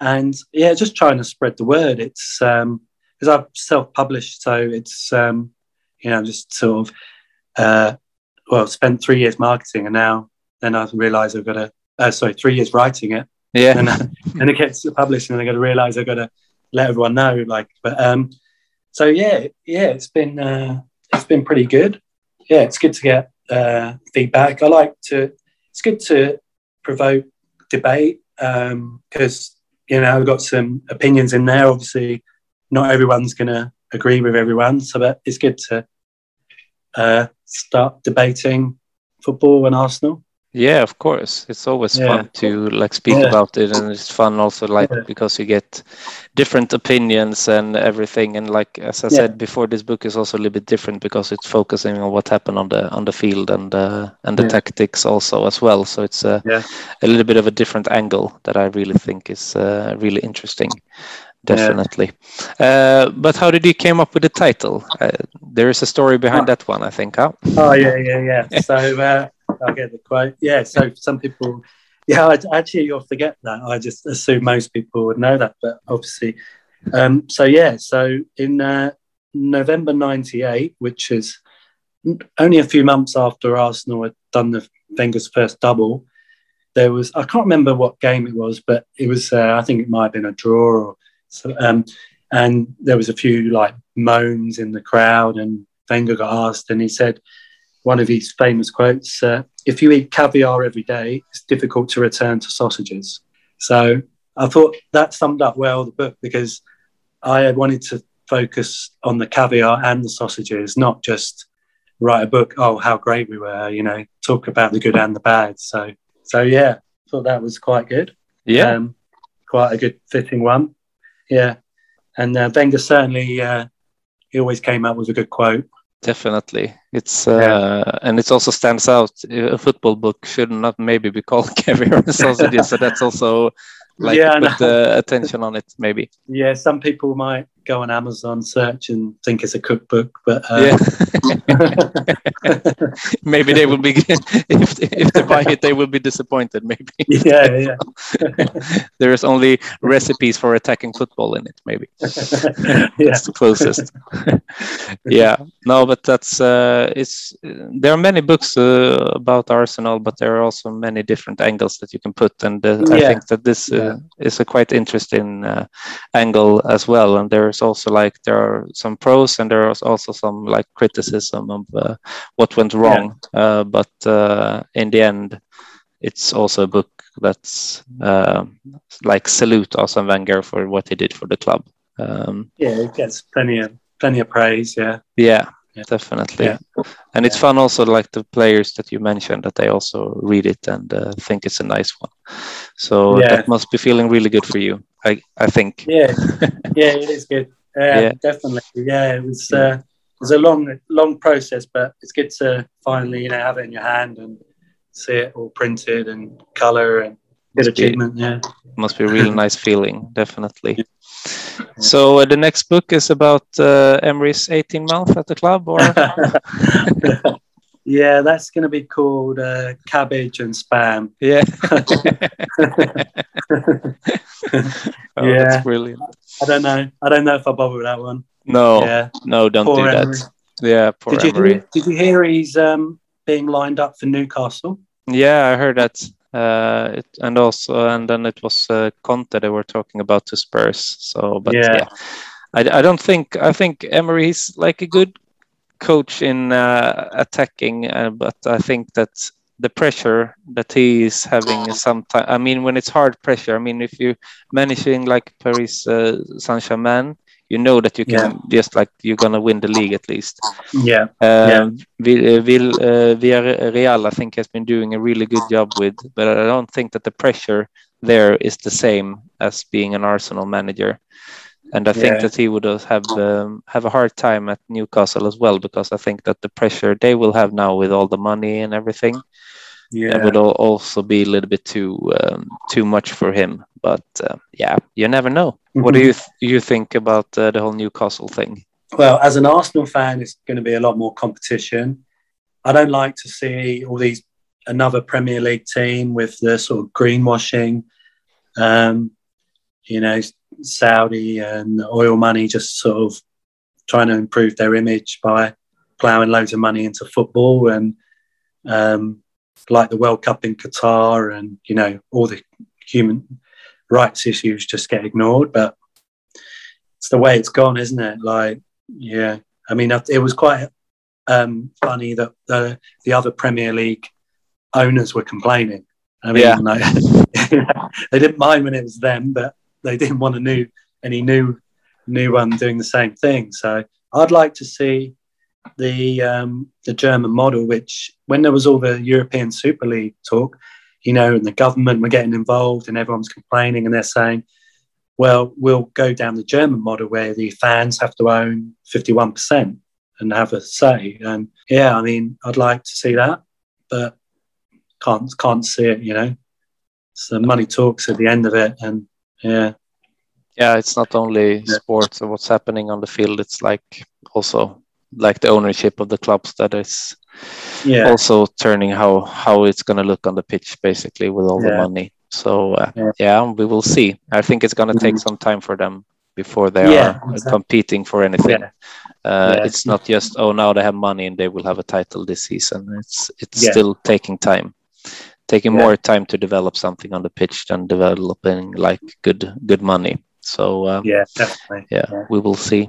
[SPEAKER 2] and yeah, just trying to spread the word. It's because um, I've self-published, so it's um, you know just sort of uh, well spent three years marketing, and now then I realise I've got to uh, sorry three years writing it.
[SPEAKER 1] Yeah,
[SPEAKER 2] and, and it gets published, and I got to realise I've got to let everyone know. Like, but um, so yeah, yeah, it's been uh, it's been pretty good. Yeah, it's good to get uh, feedback. I like to. It's good to provoke debate because um, you know I've got some opinions in there. Obviously, not everyone's going to agree with everyone, so that it's good to uh, start debating football and Arsenal.
[SPEAKER 1] Yeah, of course. It's always yeah. fun to like speak yeah. about it, and it's fun also like yeah. because you get different opinions and everything. And like as I said before, this book is also a little bit different because it's focusing on what happened on the on the field and uh, and the tactics also as well. So it's a a little bit of a different angle that I really think is uh, really interesting. Definitely. Uh, but how did you came up with the title? Uh, there is a story behind oh. that one, I think. Huh?
[SPEAKER 2] Oh yeah, yeah, yeah. so uh, I get the quote. Yeah. So some people, yeah, I, actually you'll forget that. I just assume most people would know that, but obviously, um, so yeah. So in uh, November '98, which is only a few months after Arsenal had done the Wenger's first double, there was I can't remember what game it was, but it was uh, I think it might have been a draw or so, um, and there was a few like moans in the crowd, and Wenger got asked, and he said one of his famous quotes uh, if you eat caviar every day it's difficult to return to sausages. So i thought that summed up well the book because i had wanted to focus on the caviar and the sausages not just write a book oh how great we were you know talk about the good and the bad. So so yeah thought that was quite good.
[SPEAKER 1] Yeah. Um,
[SPEAKER 2] quite a good fitting one yeah and uh, Wenger certainly uh, he always came up with a good quote
[SPEAKER 1] definitely. It's uh, yeah. and it also stands out. A football book should not maybe be called caviar and sausages, so that's also like yeah, put the attention on it maybe.
[SPEAKER 2] Yeah, some people might go on Amazon search and think it's a cookbook, but uh...
[SPEAKER 1] yeah, maybe they will be if if they buy it, they will be disappointed. Maybe.
[SPEAKER 2] Yeah, yeah.
[SPEAKER 1] there is only recipes for attacking football in it. Maybe. yeah. That's the closest. yeah, no, but that's uh, it's. There are many books uh, about Arsenal, but there are also many different angles that you can put, and uh, yeah. I think that this uh, is a quite interesting uh, angle as well. And there's also like there are some pros and there is also some like criticism of uh, what went wrong. Yeah. Uh, but uh, in the end, it's also a book that's uh, like salute Arsene Wenger for what he did for the club.
[SPEAKER 2] Um, yeah, it gets plenty of plenty of praise. Yeah,
[SPEAKER 1] yeah. Definitely. Yeah. and it's fun also like the players that you mentioned that they also read it and uh, think it's a nice one. So that must be feeling really good for you i i think.
[SPEAKER 2] Yeah. Yeah it is good. Yeah, definitely. Yeah it was uh, it was a long long process but it's good to finally you know have it in your hand and see it all printed and color and good achievement
[SPEAKER 1] be, yeah. must be a really nice feeling definitely so uh, the next book is about uh, Emery's 18 month at the club, or?
[SPEAKER 2] yeah, that's going to be called uh, Cabbage and Spam.
[SPEAKER 1] Yeah. oh, yeah, that's brilliant.
[SPEAKER 2] I don't know. I don't know if I bother with that one.
[SPEAKER 1] No, yeah. no, don't poor do Emery. that. Yeah, poor
[SPEAKER 2] did
[SPEAKER 1] Emery.
[SPEAKER 2] You hear, did you hear he's um, being lined up for Newcastle?
[SPEAKER 1] Yeah, I heard that. Uh, it, and also, and then it was uh, Conte they were talking about to Spurs. So, but yeah, yeah I, I don't think I think Emery is like a good coach in uh, attacking, uh, but I think that the pressure that he is having sometimes. I mean, when it's hard pressure. I mean, if you managing like Paris uh, Saint Germain, you know that you can yeah. just like you're gonna win the league at least.
[SPEAKER 2] Yeah.
[SPEAKER 1] Um, yeah. Vil, uh, Villarreal, I think, has been doing a really good job with, but I don't think that the pressure there is the same as being an Arsenal manager. And I think yeah. that he would have um, have a hard time at Newcastle as well because I think that the pressure they will have now with all the money and everything, yeah, it would also be a little bit too um, too much for him. But uh, yeah, you never know. Mm-hmm. What do you th- you think about uh, the whole Newcastle thing?
[SPEAKER 2] Well, as an Arsenal fan, it's going to be a lot more competition. I don't like to see all these another Premier League team with the sort of greenwashing, um, you know, Saudi and oil money just sort of trying to improve their image by plowing loads of money into football and um, like the World Cup in Qatar and you know all the human rights issues just get ignored. But it's the way it's gone, isn't it? Like, yeah, I mean, it was quite um, funny that the the other Premier League owners were complaining. I mean, yeah. like, they didn't mind when it was them, but they didn't want a new any new new one doing the same thing. So I'd like to see the um, the German model, which when there was all the European Super League talk, you know, and the government were getting involved and everyone's complaining and they're saying, well, we'll go down the German model where the fans have to own 51% and have a say. And yeah, I mean, I'd like to see that, but can't can't see it, you know. So money talks at the end of it and yeah.
[SPEAKER 1] Yeah, it's not only yeah. sports or what's happening on the field, it's like also like the ownership of the clubs that is yeah. also turning how how it's going to look on the pitch basically with all yeah. the money. So uh, yeah. yeah. we will see. I think it's going to take mm-hmm. some time for them before they are exactly. competing for anything. Uh, it's not just oh now they have money and they will have a title this season. It's it's still taking time. Taking more time to develop something on the pitch than developing like good good money. So
[SPEAKER 2] uh, yeah definitely.
[SPEAKER 1] yeah, we will see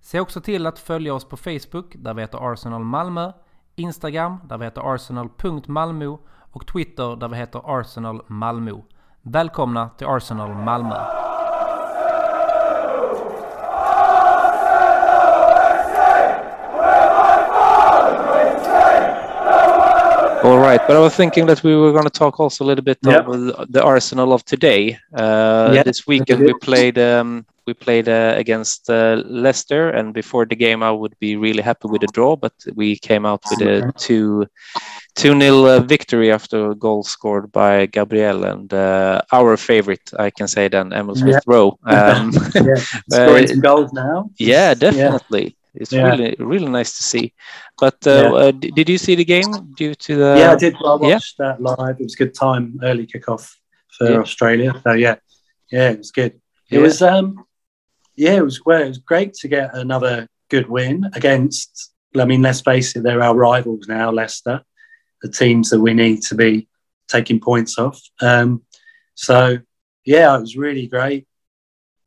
[SPEAKER 3] Se också till att följa oss på Facebook där vi heter Arsenal Malmö, Instagram där vi heter arsenal.malmo och Twitter där vi heter Arsenal Malmö. Välkomna till Arsenal Malmö!
[SPEAKER 1] Right, but I was thinking that we were going to talk also a little bit yeah. of the Arsenal of today. Uh, yeah, this weekend we played um, we played uh, against uh, Leicester, and before the game I would be really happy with a draw, but we came out with a two two nil uh, victory after a goal scored by Gabriel and uh, our favorite, I can say, then Emil Smith Rowe. Um,
[SPEAKER 2] yeah. Scoring some goals now.
[SPEAKER 1] Yeah, definitely it's yeah. really really nice to see. But uh, yeah. uh, did you see the game due to the?
[SPEAKER 2] Yeah, I did. I watched yeah? that live. It was a good time, early kickoff for Australia. So yeah, yeah, it was good. It was um, yeah, it was well, it was great to get another good win against. I mean, let's face it, they're our rivals now, Leicester, the teams that we need to be taking points off. Um, so yeah, it was really great.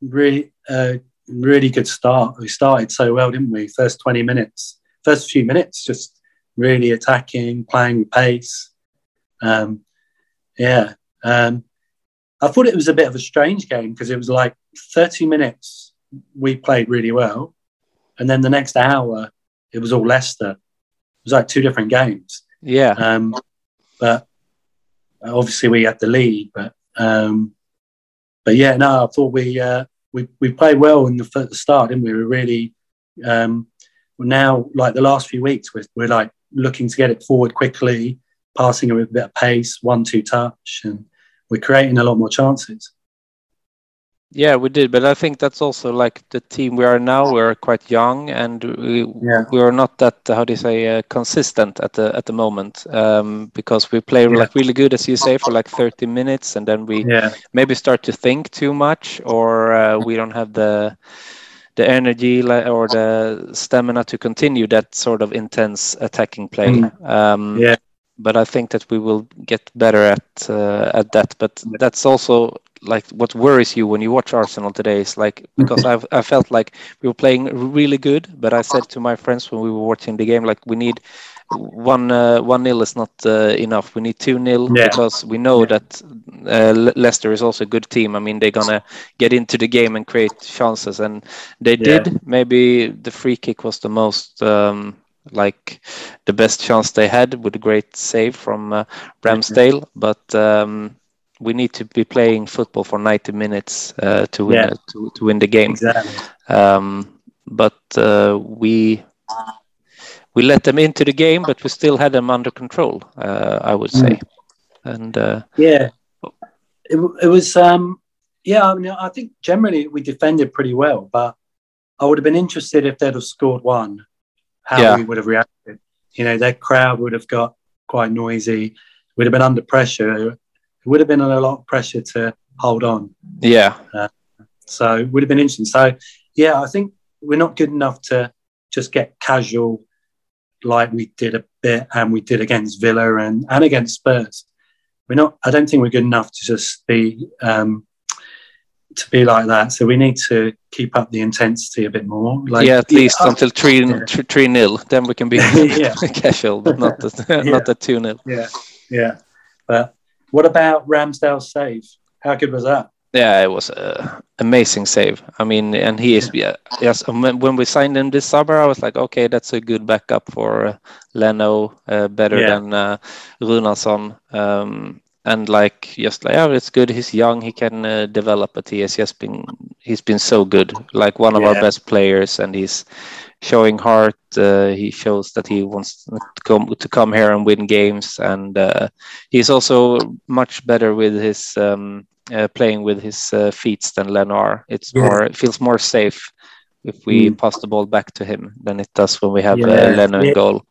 [SPEAKER 2] Really, uh, really good start. We started so well, didn't we? First 20 minutes, first few minutes, just really attacking, playing with pace. Um, yeah. Um, I thought it was a bit of a strange game because it was like 30 minutes we played really well. And then the next hour, it was all Leicester. It was like two different games.
[SPEAKER 1] Yeah.
[SPEAKER 2] Um, but obviously we had the lead, but um, but yeah, no, I thought we uh, we we played well in the, the start, didn't we? We really um, now like the last few weeks we're, we're like looking to get it forward quickly, passing it with a bit of pace, one two touch, and we're creating a lot more chances.
[SPEAKER 1] Yeah, we did, but I think that's also like the team we are now. We're quite young, and we yeah. we are not that how do you say uh, consistent at the at the moment um, because we play yeah. like really good, as you say, for like thirty minutes, and then we yeah. maybe start to think too much, or uh, we don't have the the energy or the stamina to continue that sort of intense attacking play. Mm. Um,
[SPEAKER 2] yeah
[SPEAKER 1] but I think that we will get better at uh, at that. But that's also like what worries you when you watch Arsenal today is like because I've I felt like we were playing really good, but I said to my friends when we were watching the game like we need one uh, one nil is not uh, enough. We need two nil yeah. because we know yeah. that uh, Leicester is also a good team. I mean they're gonna get into the game and create chances, and they yeah. did. Maybe the free kick was the most. Um, like the best chance they had with a great save from uh, Ramsdale, but um, we need to be playing football for 90 minutes uh, to win yeah. uh, to, to win the game.
[SPEAKER 2] Exactly.
[SPEAKER 1] Um, but uh, we we let them into the game, but we still had them under control. Uh, I would say, mm. and uh,
[SPEAKER 2] yeah, it, it was um, yeah. I mean, I think generally we defended pretty well, but I would have been interested if they'd have scored one, how yeah. we would have reacted. You know, their crowd would have got quite noisy. We'd have been under pressure it would have been under a lot of pressure to hold on.
[SPEAKER 1] Yeah.
[SPEAKER 2] Uh, so it would have been interesting. So yeah, I think we're not good enough to just get casual like we did a bit and we did against Villa and, and against Spurs. We're not. I don't think we're good enough to just be um, to be like that. So we need to keep up the intensity a bit more.
[SPEAKER 1] Like, yeah, at least until three yeah. three nil. Then we can be casual, but not the, yeah. not the two nil.
[SPEAKER 2] Yeah, yeah. But what about Ramsdale's save? How good was that?
[SPEAKER 1] Yeah, it was an amazing save. I mean, and he is yeah, yes. When we signed him this summer, I was like, okay, that's a good backup for uh, Leno, uh, better yeah. than uh, Runarsson. Um, and like just like, oh, it's good. He's young. He can uh, develop. But he has just been he's been so good. Like one of yeah. our best players, and he's showing heart. Uh, he shows that he wants to come to come here and win games, and uh, he's also much better with his um, uh, playing with his uh, feet than Leno. It's yeah. more it feels more safe if we mm. pass the ball back to him than it does when we have yeah. Uh, Leno in goal.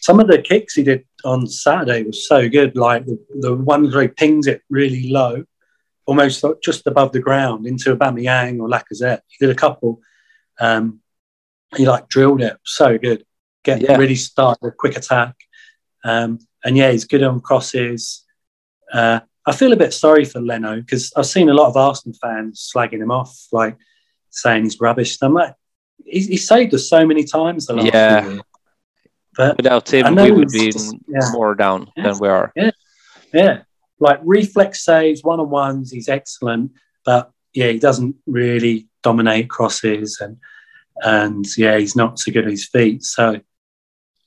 [SPEAKER 2] Some of the kicks he did on Saturday was so good. Like the, the one where he pings it really low, almost just above the ground into Aubameyang or Lacazette. He did a couple. Um, he like drilled it so good. Get yeah. really started a quick attack. Um, and yeah, he's good on crosses. Uh, I feel a bit sorry for Leno because I've seen a lot of Arsenal fans slagging him off, like saying he's rubbish. I'm like, he's, saved us so many times the last
[SPEAKER 1] yeah. But without him, we would be yeah. more down yeah. than we are.
[SPEAKER 2] Yeah, yeah. Like reflex saves, one on ones, he's excellent. But yeah, he doesn't really dominate crosses, and and yeah, he's not so good at his feet. So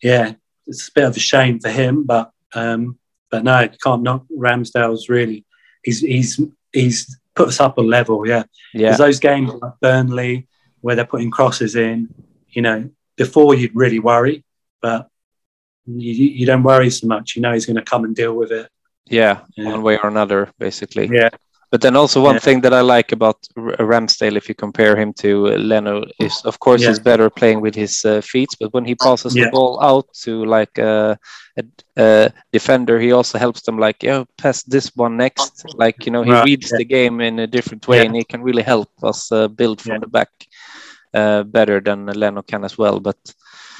[SPEAKER 2] yeah, it's a bit of a shame for him. But um, but no, you can't knock Ramsdale's really. He's he's he's put us up a level. Yeah,
[SPEAKER 1] yeah.
[SPEAKER 2] those games like Burnley where they're putting crosses in, you know, before you'd really worry, but you, you don't worry so much. You know he's going to come and deal with it.
[SPEAKER 1] Yeah, yeah, one way or another, basically.
[SPEAKER 2] Yeah.
[SPEAKER 1] But then also one yeah. thing that I like about Ramsdale, if you compare him to Leno, is of course yeah. he's better playing with his uh, feet. But when he passes the ball out to like uh, a, a, defender, he also helps them like, yeah, pass this one next. Like you know, he right. reads the game in a different way, and he can really help us uh, build from the back uh, better than Leno can as well. But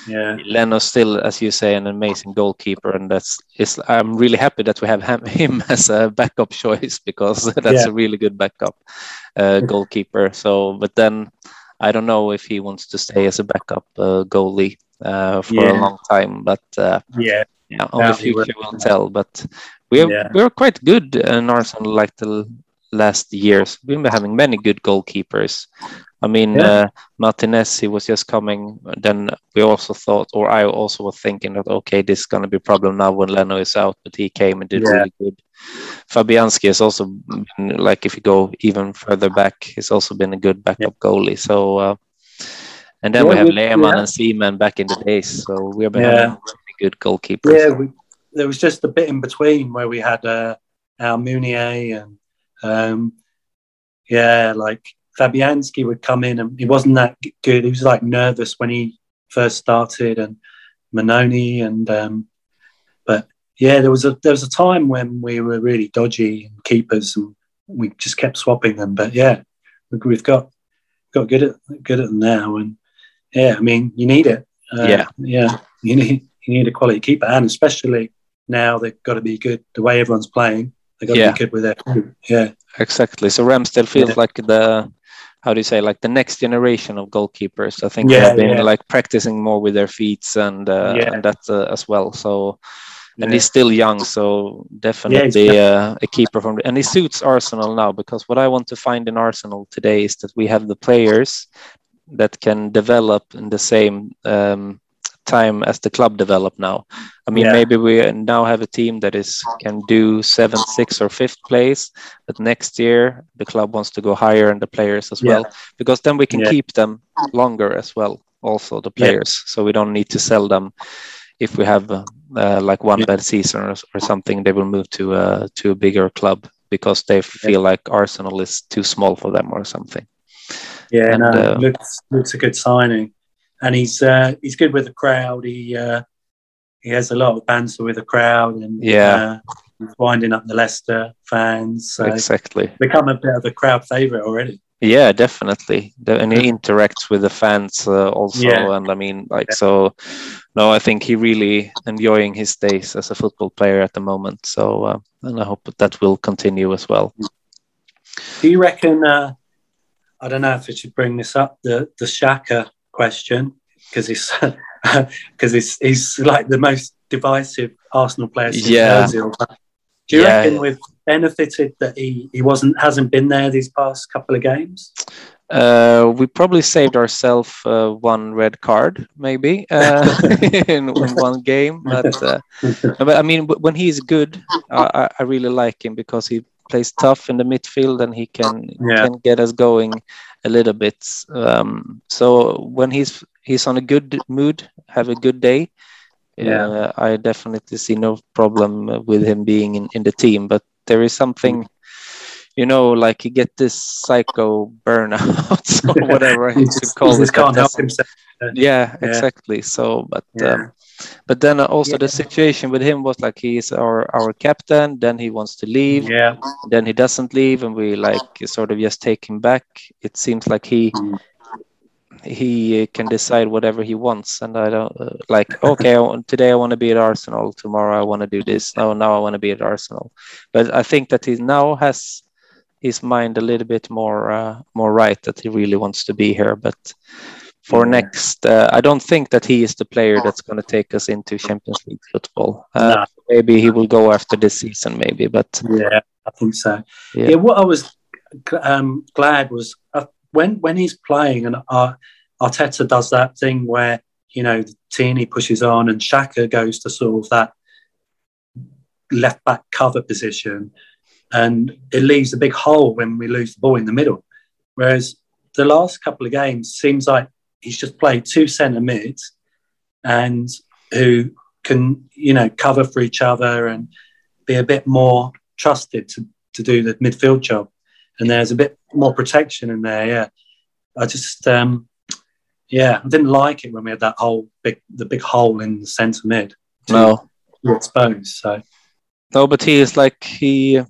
[SPEAKER 2] yeah.
[SPEAKER 1] Leno's still, as you say, an amazing goalkeeper, and that's is. I'm really happy that we have him as a backup choice because that's yeah. a really good backup uh, goalkeeper. So, but then I don't know if he wants to stay as a backup uh, goalie uh, for yeah. a long time. But uh,
[SPEAKER 2] yeah,
[SPEAKER 1] yeah, only future will tell. But we are yeah. we are quite good in Arsenal like the last years. We've been having many good goalkeepers. I mean, yeah. uh, Martinez, he was just coming. Then we also thought, or I also was thinking that, okay, this is going to be a problem now when Leno is out, but he came and did yeah. really good. Fabianski has also been, like, if you go even further back, he's also been a good backup yeah. goalie. So, uh, and then we have Lehmann and Seaman back in the days. So we have been having really good goalkeepers.
[SPEAKER 2] Yeah, we, there was just a bit in between where we had uh, Almunia and, um, yeah, like Fabianski would come in and he wasn't that good. He was like nervous when he first started, and Mannone and um, but yeah, there was a there was a time when we were really dodgy in keepers and we just kept swapping them. But yeah, we've got got good at good at them now, and yeah, I mean you need it.
[SPEAKER 1] Uh, yeah,
[SPEAKER 2] yeah, you need you need a quality keeper, and especially now they've got to be good. The way everyone's playing, they've got to
[SPEAKER 1] yeah.
[SPEAKER 2] be good with it. Yeah,
[SPEAKER 1] exactly. So Ramsdale feels yeah. like the how do you say like the next generation of goalkeepers. I think yeah, they've been yeah. like practicing more with their feet and uh, yeah. and that uh, as well. So and he's still young, so definitely uh, a keeper from. And he suits Arsenal now because what I want to find in Arsenal today is that we have the players that can develop in the same um, time as the club develop now. I mean, yeah. maybe we now have a team that is can do seventh, sixth, or fifth place, but next year the club wants to go higher and the players as yeah. well, because then we can yeah. keep them longer as well. Also, the players, so we don't need to sell them if we have uh, like one bad season or, or, something. They will move to uh, to a bigger club because they feel like Arsenal is too small for them or something.
[SPEAKER 2] Yeah, and, no, uh, looks looks a good signing and he's uh, he's good with the crowd. He uh, he has a lot of banter with the crowd, and
[SPEAKER 1] yeah, uh,
[SPEAKER 2] he's winding up the Leicester fans. So
[SPEAKER 1] exactly,
[SPEAKER 2] become a bit of a crowd favorite already.
[SPEAKER 1] Yeah, definitely, and he interacts with the fans uh, also, yeah. and I mean, like, yeah. so. No, I think he really enjoying his days as a football player at the moment. So, uh, and I hope that will continue as well.
[SPEAKER 2] Do you reckon? Uh, I don't know if I should bring this up. The the Xhaka question because he's because he's he's like the most divisive Arsenal player since
[SPEAKER 1] yeah.
[SPEAKER 2] Ozil. Do you yeah. reckon we've benefited that he, he wasn't hasn't been there these past couple of games?
[SPEAKER 1] Uh, we probably saved ourselves uh, one red card, maybe uh, in, in, one game. But, uh, but I mean, when he's good, I, I really like him because he plays tough in the midfield and he can yeah. can get us going a little bit. Um, so when he's he's on a good mood, have a good day, yeah, uh, I definitely see no problem with him being in, in the team. But there is something, you know, like you get this psycho burnout or whatever
[SPEAKER 2] call it. Can't help himself.
[SPEAKER 1] Yeah, yeah, exactly. So, but yeah. um, but then also yeah. the situation with him was like he's our our captain. Then he wants to leave.
[SPEAKER 2] Yeah.
[SPEAKER 1] Then he doesn't leave, and we like sort of just take him back. It seems like he. Mm. he can decide whatever he wants and i don't uh, like okay I want, today i want to be at arsenal tomorrow i want to do this no now i want to be at arsenal but i think that he now has his mind a little bit more uh, more right that he really wants to be here but for next uh, i don't think that he is the player that's going to take us into champions league football. Uh, maybe he will go after this season maybe but
[SPEAKER 2] yeah i think so. Yeah, yeah what i was um, glad was uh, when when he's playing and uh, Arteta does that thing where you know Tierney pushes on and Xhaka goes to sort of that left back cover position, and it leaves a big hole when we lose the ball in the middle. Whereas the last couple of games seems like he's just played two centre mids and who can you know cover for each other and be a bit more trusted to, to do the midfield job and there's a bit more protection in there. Yeah, I just um, yeah, I didn't like it when we had that whole big the big hole in the centre mid.
[SPEAKER 1] No,
[SPEAKER 2] exposed. So
[SPEAKER 1] no, but he is like he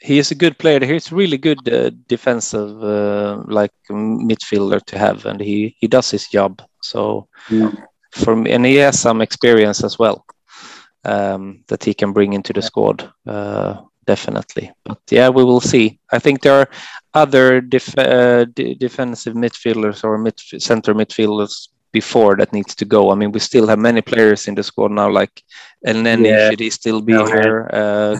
[SPEAKER 1] he is a good player. He's really good uh, defensive uh, like midfielder to have, and he he does his job. So yeah. for me, and he has some experience as well um, that he can bring into the squad. Uh, definitely. But yeah, we will see. I think there are other def- uh, d- defensive midfielders or mid- center midfielders before that needs to go. I mean, we still have many players in the squad now, like Elneny, yeah. should he still be here? Uh,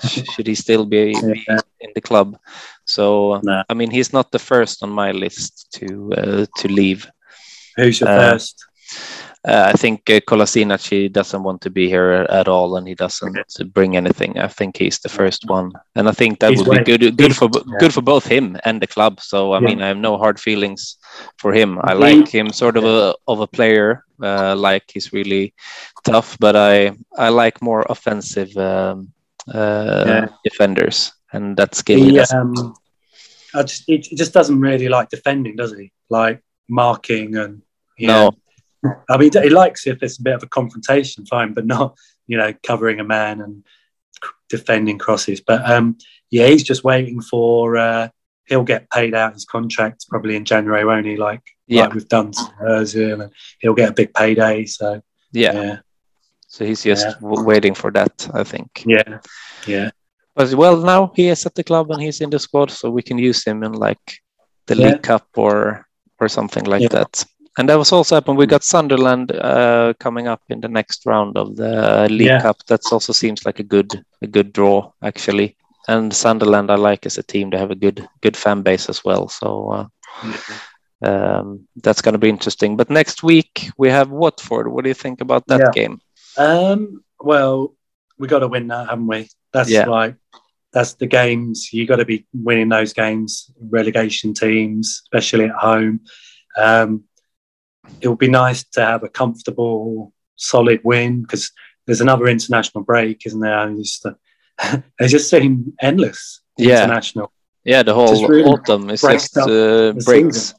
[SPEAKER 1] should he still be, be, in the club? So, I mean, he's not the first on my list to uh, to leave.
[SPEAKER 2] Who's your uh, first?
[SPEAKER 1] Uh, I think uh, Kolasinac doesn't want to be here at all, and he doesn't okay. bring anything. I think he's the first one, and I think that he's would be good, good for yeah. good for both him and the club. So I yeah. mean, I have no hard feelings for him. I like him sort of a of a player, uh, like he's really tough, but I I like more offensive um, uh, yeah. defenders, and that skill. He, um,
[SPEAKER 2] just, he just doesn't really like defending, does he? Like marking and
[SPEAKER 1] no.
[SPEAKER 2] I mean, he likes if it's a bit of a confrontation, fine, but not, you know, covering a man and defending crosses. But um, yeah, he's just waiting for. Uh, he'll get paid out his contract probably in January, won't he? Like, yeah, like we've done to Özil, and he'll get a big payday. So
[SPEAKER 1] yeah, yeah. so he's just yeah. waiting for that, I think.
[SPEAKER 2] Yeah, yeah.
[SPEAKER 1] But well, now he is at the club and he's in the squad, so we can use him in like the yeah. League Cup or or something like that and that was also happened. We got Sunderland uh, coming up in the next round of the League yeah. Cup. That also seems like a good a good draw actually. And Sunderland, I like as a team. They have a good good fan base as well. So uh, mm-hmm. um, that's going to be interesting. But next week we have Watford. What do you think about that yeah. game?
[SPEAKER 2] Um, well, we got to win that, haven't we? That's yeah. like that's the games you got to be winning those games. Relegation teams, especially at home. Um, it would be nice to have a comfortable, solid win because there's another international break, isn't there? And just, uh, they just seem endless.
[SPEAKER 1] Yeah.
[SPEAKER 2] International.
[SPEAKER 1] Yeah, the whole really autumn is just uh, breaks.
[SPEAKER 2] Season.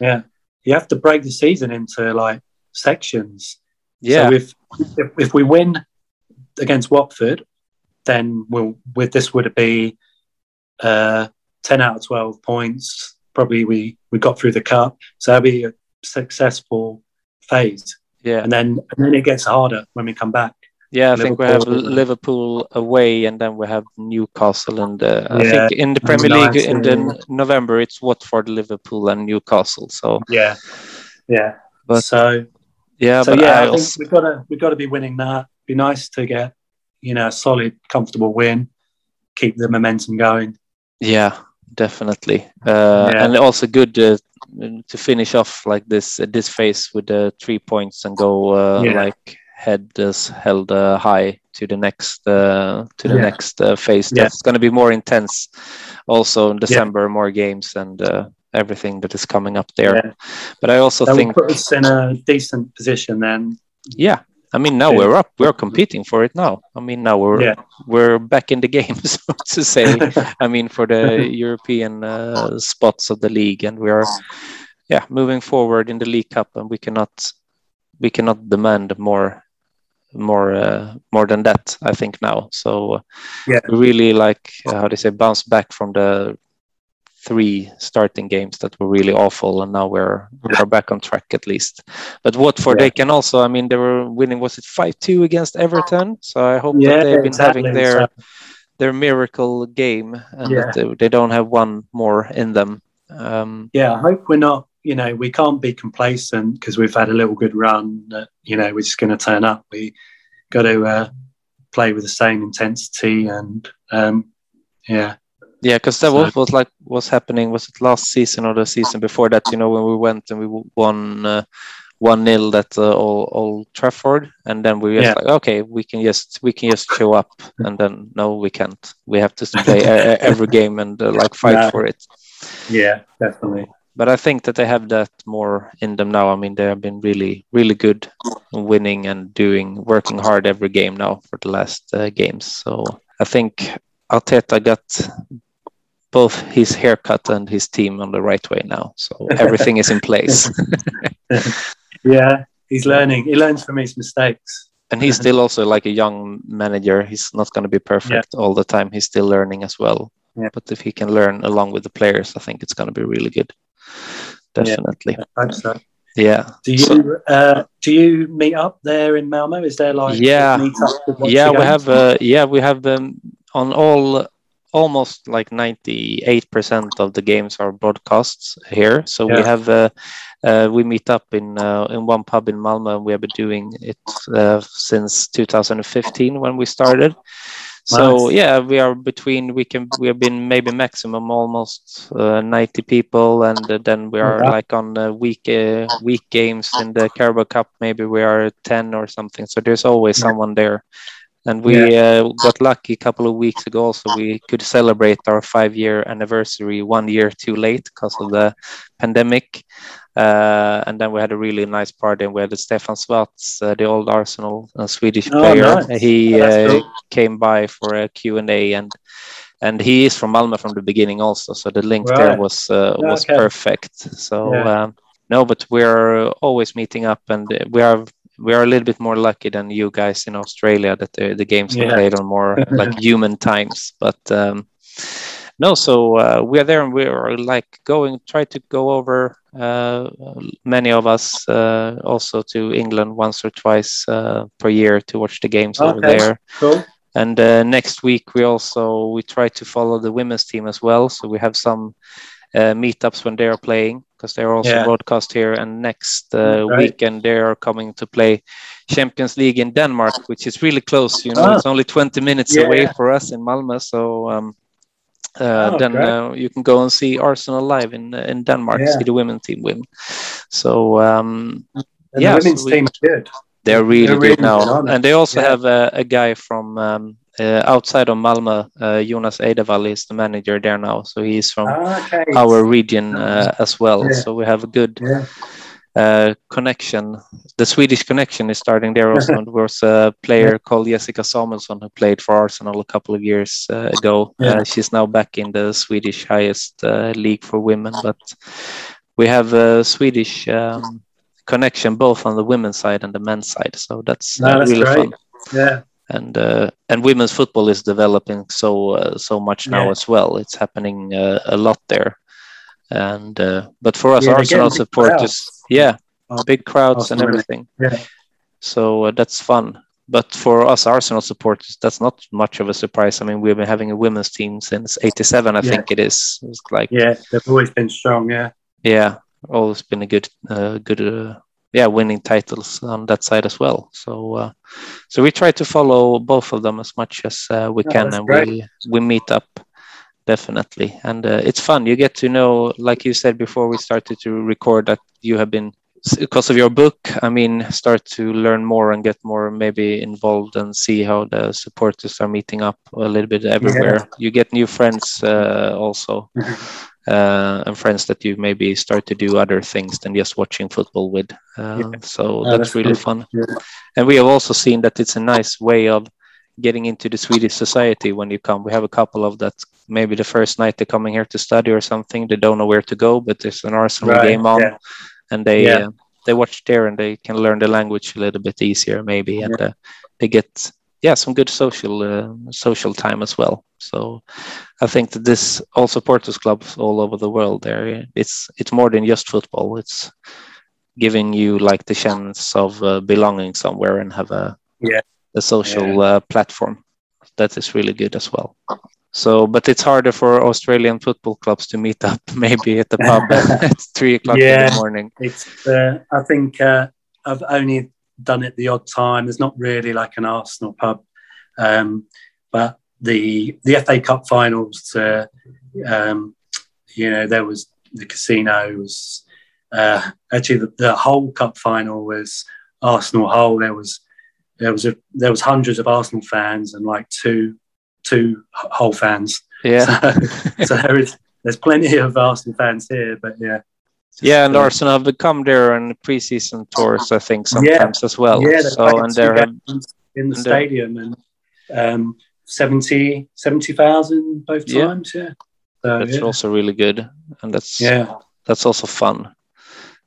[SPEAKER 2] Yeah, you have to break the season into like sections.
[SPEAKER 1] Yeah.
[SPEAKER 2] So if if, if we win against Watford, then we'll with this would be uh, ten out of twelve points. Probably we we got through the cup, so that'd be successful phase.
[SPEAKER 1] Yeah.
[SPEAKER 2] And then and then it gets harder when we come back.
[SPEAKER 1] Yeah, I think we have Liverpool away, and then we have Newcastle, and uh, yeah. I think in the Premier League in the November it's Watford, Liverpool, and Newcastle. So
[SPEAKER 2] yeah, yeah. But so
[SPEAKER 1] yeah,
[SPEAKER 2] so yeah, I, I think we've got to we've got to be winning that. Be nice to get you know a solid, comfortable win, keep the momentum going.
[SPEAKER 1] Yeah, definitely, uh, yeah. and also good uh, to finish off like this uh, this phase with the three points and go uh, yeah. like head is held uh, high to the next uh, to the yeah. next uh, phase. That's going to be more intense. Also in December, more games and uh, everything that is coming up there. But I also
[SPEAKER 2] that
[SPEAKER 1] think
[SPEAKER 2] us in a decent position then.
[SPEAKER 1] Yeah, I mean, now we're up. We're competing for it now. I mean, now we're yeah. we're back in the game, so to say. I mean, for the European uh, spots of the league, and we are, yeah, moving forward in the League Cup, and we cannot we cannot demand more more uh, more than that. I think now. So
[SPEAKER 2] yeah,
[SPEAKER 1] we really like uh, how do you say bounce back from the three starting games that were really awful, and now we're we're back on track at least. But Watford, yeah. they can also. I mean, they were winning. Was it five two against Everton? So I hope yeah, that they've been exactly. having their so, their miracle game, and yeah. that they, they, don't have one more in them. Um,
[SPEAKER 2] yeah, I hope we're not. You know, we can't be complacent because we've had a little good run. That you know, we're just going to turn up. We got to uh, play with the same intensity and um, yeah
[SPEAKER 1] yeah, because that was, was like was happening. Was it last season or the season before that? You know, when we went and we won uh, one uh, 0 at uh, Old, Old Trafford, and then we were yeah. like, okay, we can just we can just show up, and then no, we can't. We have to play every game and uh, like fight yeah. for it.
[SPEAKER 2] Yeah, definitely.
[SPEAKER 1] But I think that they have that more in them now. I mean, they have been really, really good, winning and doing, working hard every game now for the last uh, games. So I think Arteta got both his haircut and his team on the right way now. So everything is in place.
[SPEAKER 2] yeah, he's learning. He learns from his mistakes.
[SPEAKER 1] And he's still also like a young manager. He's not going to be perfect yeah. all the time. He's still learning as well. Yeah. But if he can learn along with the players, I think it's going to be really good. Definitely.
[SPEAKER 2] Yeah, I hope so.
[SPEAKER 1] Yeah.
[SPEAKER 2] Do you so, uh, do you meet up there in Malmo? Is there like
[SPEAKER 1] yeah yeah we have uh, yeah we have um, on all almost like 98% of the games are broadcasts here. So yeah. we have uh, uh, we meet up in uh, in one pub in Malmö, and we have been doing it uh, since 2015 when we started. So nice. yeah, we are between we can we have been maybe maximum almost uh, 90 people, and uh, then we are like on week week games in the Carabao Cup. Maybe we are 10 or something. So there's always yeah. someone there and we yeah. uh, got lucky a couple of weeks ago, so we could celebrate our five year anniversary one year too late because of the pandemic. Uh, and then we had a really nice party, and we had Stefan Schwarz, uh, the old Arsenal uh, Swedish oh, player. Nice. He uh, cool. came by for a Q&A, and and he is from Malmö from the beginning also, so the link right. there was uh, was okay. perfect. So. Yeah. Um, no, but we're always meeting up, and we are we are a little bit more lucky than you guys in Australia that the, the games yeah. are played on more like human times. But um, no, so uh, we are there and we are like going, try to go over uh, many of us uh, also to England once or twice uh, per year to watch the games okay. over there. Cool. And uh, next week we also we try to follow the women's team as well. So we have some uh, meetups when they are playing because they're also yeah. broadcast here. And next uh, right. weekend they are coming to play Champions League in Denmark, which is really close. You know, oh. it's only 20 minutes yeah. away for us in Malmö. So um, uh, oh, then uh, you can go and see Arsenal live in in Denmark. Yeah. See the women's team win. So um,
[SPEAKER 2] yeah, the women's so we, team good.
[SPEAKER 1] They're really they're good now, and they also have a, a guy from um, uh, outside of Malmö, uh, Jonas Eidevall is the manager there now. So he's from ah, okay. our region uh, as well. Yeah. So we have a good yeah. Uh, connection. The Swedish connection is starting there also. there was a player yeah. called Jessica Samuelsson who played for Arsenal a couple of years uh, ago. Uh, she's now back in the Swedish highest league for women. But we have a Swedish um, connection both on the women's side and the men's side. So that's, no, that's really great. fun.
[SPEAKER 2] Yeah
[SPEAKER 1] and uh, and women's football is developing so uh, so much now yeah. as well. It's happening uh, a lot there, and uh, but for us yeah, Arsenal supporters, yeah, big crowds and everything.
[SPEAKER 2] Yeah.
[SPEAKER 1] So uh, that's fun. But for us Arsenal supporters, that's not much of a surprise. I mean, we've been having a women's team since '87, I yeah. think it is. It's like
[SPEAKER 2] yeah, they've always been strong. Yeah,
[SPEAKER 1] yeah, always been a good, uh, good yeah winning titles on that side as well. So uh, so we try to follow both of them as much as uh, we can and great. we we meet up definitely. And uh, it's fun. You get to know like you said before we started to record that you have been because of your book i mean start to learn more and get more maybe involved and see how the supporters are meeting up a little bit everywhere. Yeah. you get new friends uh, also uh, and friends that you maybe start to do other things than just watching football with. Uh, yeah. So that's, that's, really fun. Yeah. And we have also seen that it's a nice way of getting into the Swedish society when you come. We have a couple of that maybe the first night they're coming here to study or something. They don't know where to go, but there's an Arsenal right. game on, yeah. and they uh, they watch there and they can learn the language a little bit easier maybe, and uh, they get yeah, some good social uh, social time as well. So I think that this all supporters clubs all over the world there it's it's more than just football. It's giving you like the chance of uh, belonging somewhere and have a
[SPEAKER 2] yeah
[SPEAKER 1] a social yeah. uh, platform. That is really good as well. So, but it's harder for Australian football clubs to meet up, maybe at the pub at three o'clock yeah, in the morning.
[SPEAKER 2] It's, uh, I think uh, I've only done it the odd time. There's not really like an Arsenal pub, um, but the the FA Cup finals, uh, um, you know, there was the casino was uh, actually the, the whole cup final was Arsenal Hull. There was there was a there was hundreds of Arsenal fans and like two two Hull fans.
[SPEAKER 1] Yeah.
[SPEAKER 2] So, so there is there's plenty of Arsenal fans here, but yeah.
[SPEAKER 1] Yeah, and Arsenal have come there on preseason tours, I think, sometimes
[SPEAKER 2] yeah,
[SPEAKER 1] as well.
[SPEAKER 2] Yeah,
[SPEAKER 1] so and they're
[SPEAKER 2] in the stadium and um, 70 70,000 both times. Yeah, yeah.
[SPEAKER 1] So, that's
[SPEAKER 2] yeah.
[SPEAKER 1] also really good, and that's
[SPEAKER 2] yeah,
[SPEAKER 1] that's also fun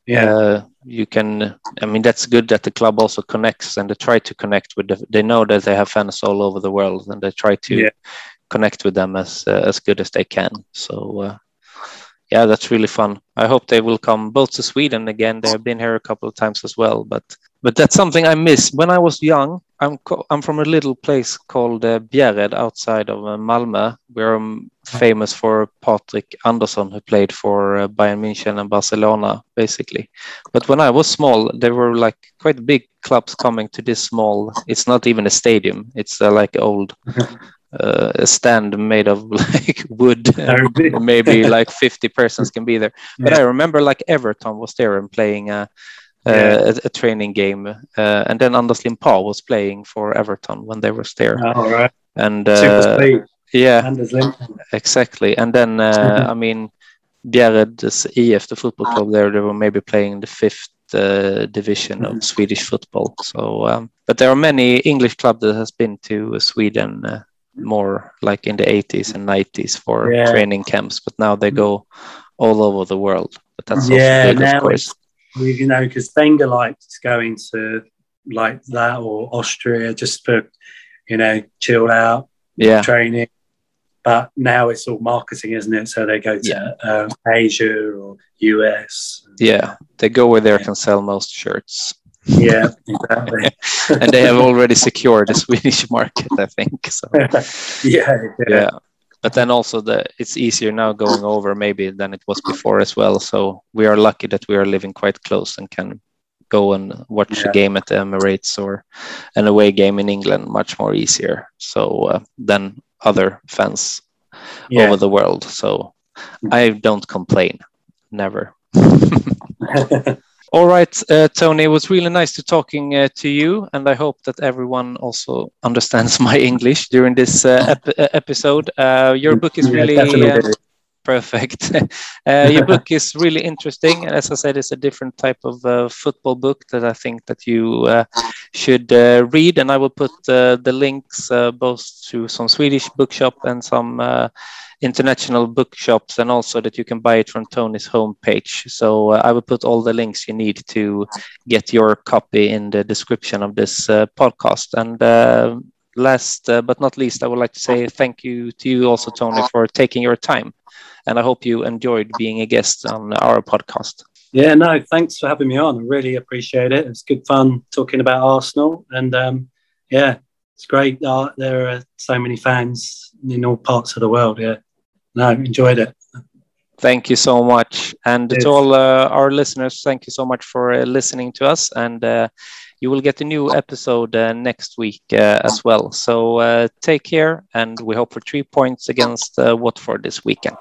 [SPEAKER 2] yeah uh,
[SPEAKER 1] you can i mean that's good that the club also connects and they try to connect with the, they know that they have fans all over the world and they try to yeah. connect with them as uh, as good as they can so uh, yeah that's really fun i hope they will come both to sweden again they have been here a couple of times as well but but that's something i miss when i was young i'm i'm from a little place called uh, bjärred outside of uh, malmö we're um, famous for Patrick Andersson, who played for uh, Bayern München and Barcelona, basically. But when I was small, there were like quite big clubs coming to this small. It's not even a stadium; it's uh, like old. Uh, a stand made of like wood, maybe like 50 persons can be there. But yeah. I remember like Everton was there and playing a, yeah. a, a, training game, uh, and then Anders Limpar was playing for Everton when they were there.
[SPEAKER 2] Oh, right.
[SPEAKER 1] And yeah, exactly. And then, uh, I mean, Bjärred's IF, the football club there, they were maybe playing the fifth uh, division of mm-hmm. Swedish football. So, um, but there are many English clubs that has been to Sweden uh, more like in the 80s and 90s for yeah. training camps, but now they go all over the world. But that's yeah, good, now it's
[SPEAKER 2] you know because Wenger likes going to like that or Austria just for you know chill out,
[SPEAKER 1] yeah,
[SPEAKER 2] training but now it's all marketing, isn't it? So they go to yeah. um, Asia or US.
[SPEAKER 1] Yeah, they go where they can sell most shirts.
[SPEAKER 2] Yeah, exactly.
[SPEAKER 1] and they have already secured the Swedish market, I think. So.
[SPEAKER 2] yeah,
[SPEAKER 1] yeah. But then also the it's easier now going over maybe than it was before as well. So we are lucky that we are living quite close and can go and watch yeah. a game at the Emirates or an away game in England much more easier. So uh, then other fans yeah. over the world. So I don't complain, never. All right, uh, Tony, it was really nice to talking uh, to you, and I hope that everyone also understands my English during this uh, ep episode. Uh, your book is really uh, perfect. Uh, your book is really interesting, and as I said, it's a different type of football book that I think that you should read. And I will put the links both to some Swedish bookshop and some international bookshops and also that you can buy it from Tony's homepage. So uh, I will put all the links you need to get your copy in the description of this uh, podcast. And uh, last uh, but not least, I would like to say thank you to you also, Tony, for taking your time. And I hope you enjoyed being a guest on our podcast.
[SPEAKER 2] Yeah, no, thanks for having me on. I really appreciate it. It's good fun talking about Arsenal. And um, yeah, it's great. Uh, there are so many fans in all parts of the world. Yeah no, enjoyed it.
[SPEAKER 1] Thank you so much. And yes. to all uh, our listeners, thank you so much for uh, listening to us. And uh, you will get a new episode uh, next week uh, as well. So uh, take care, and we hope for three points against Watford this weekend.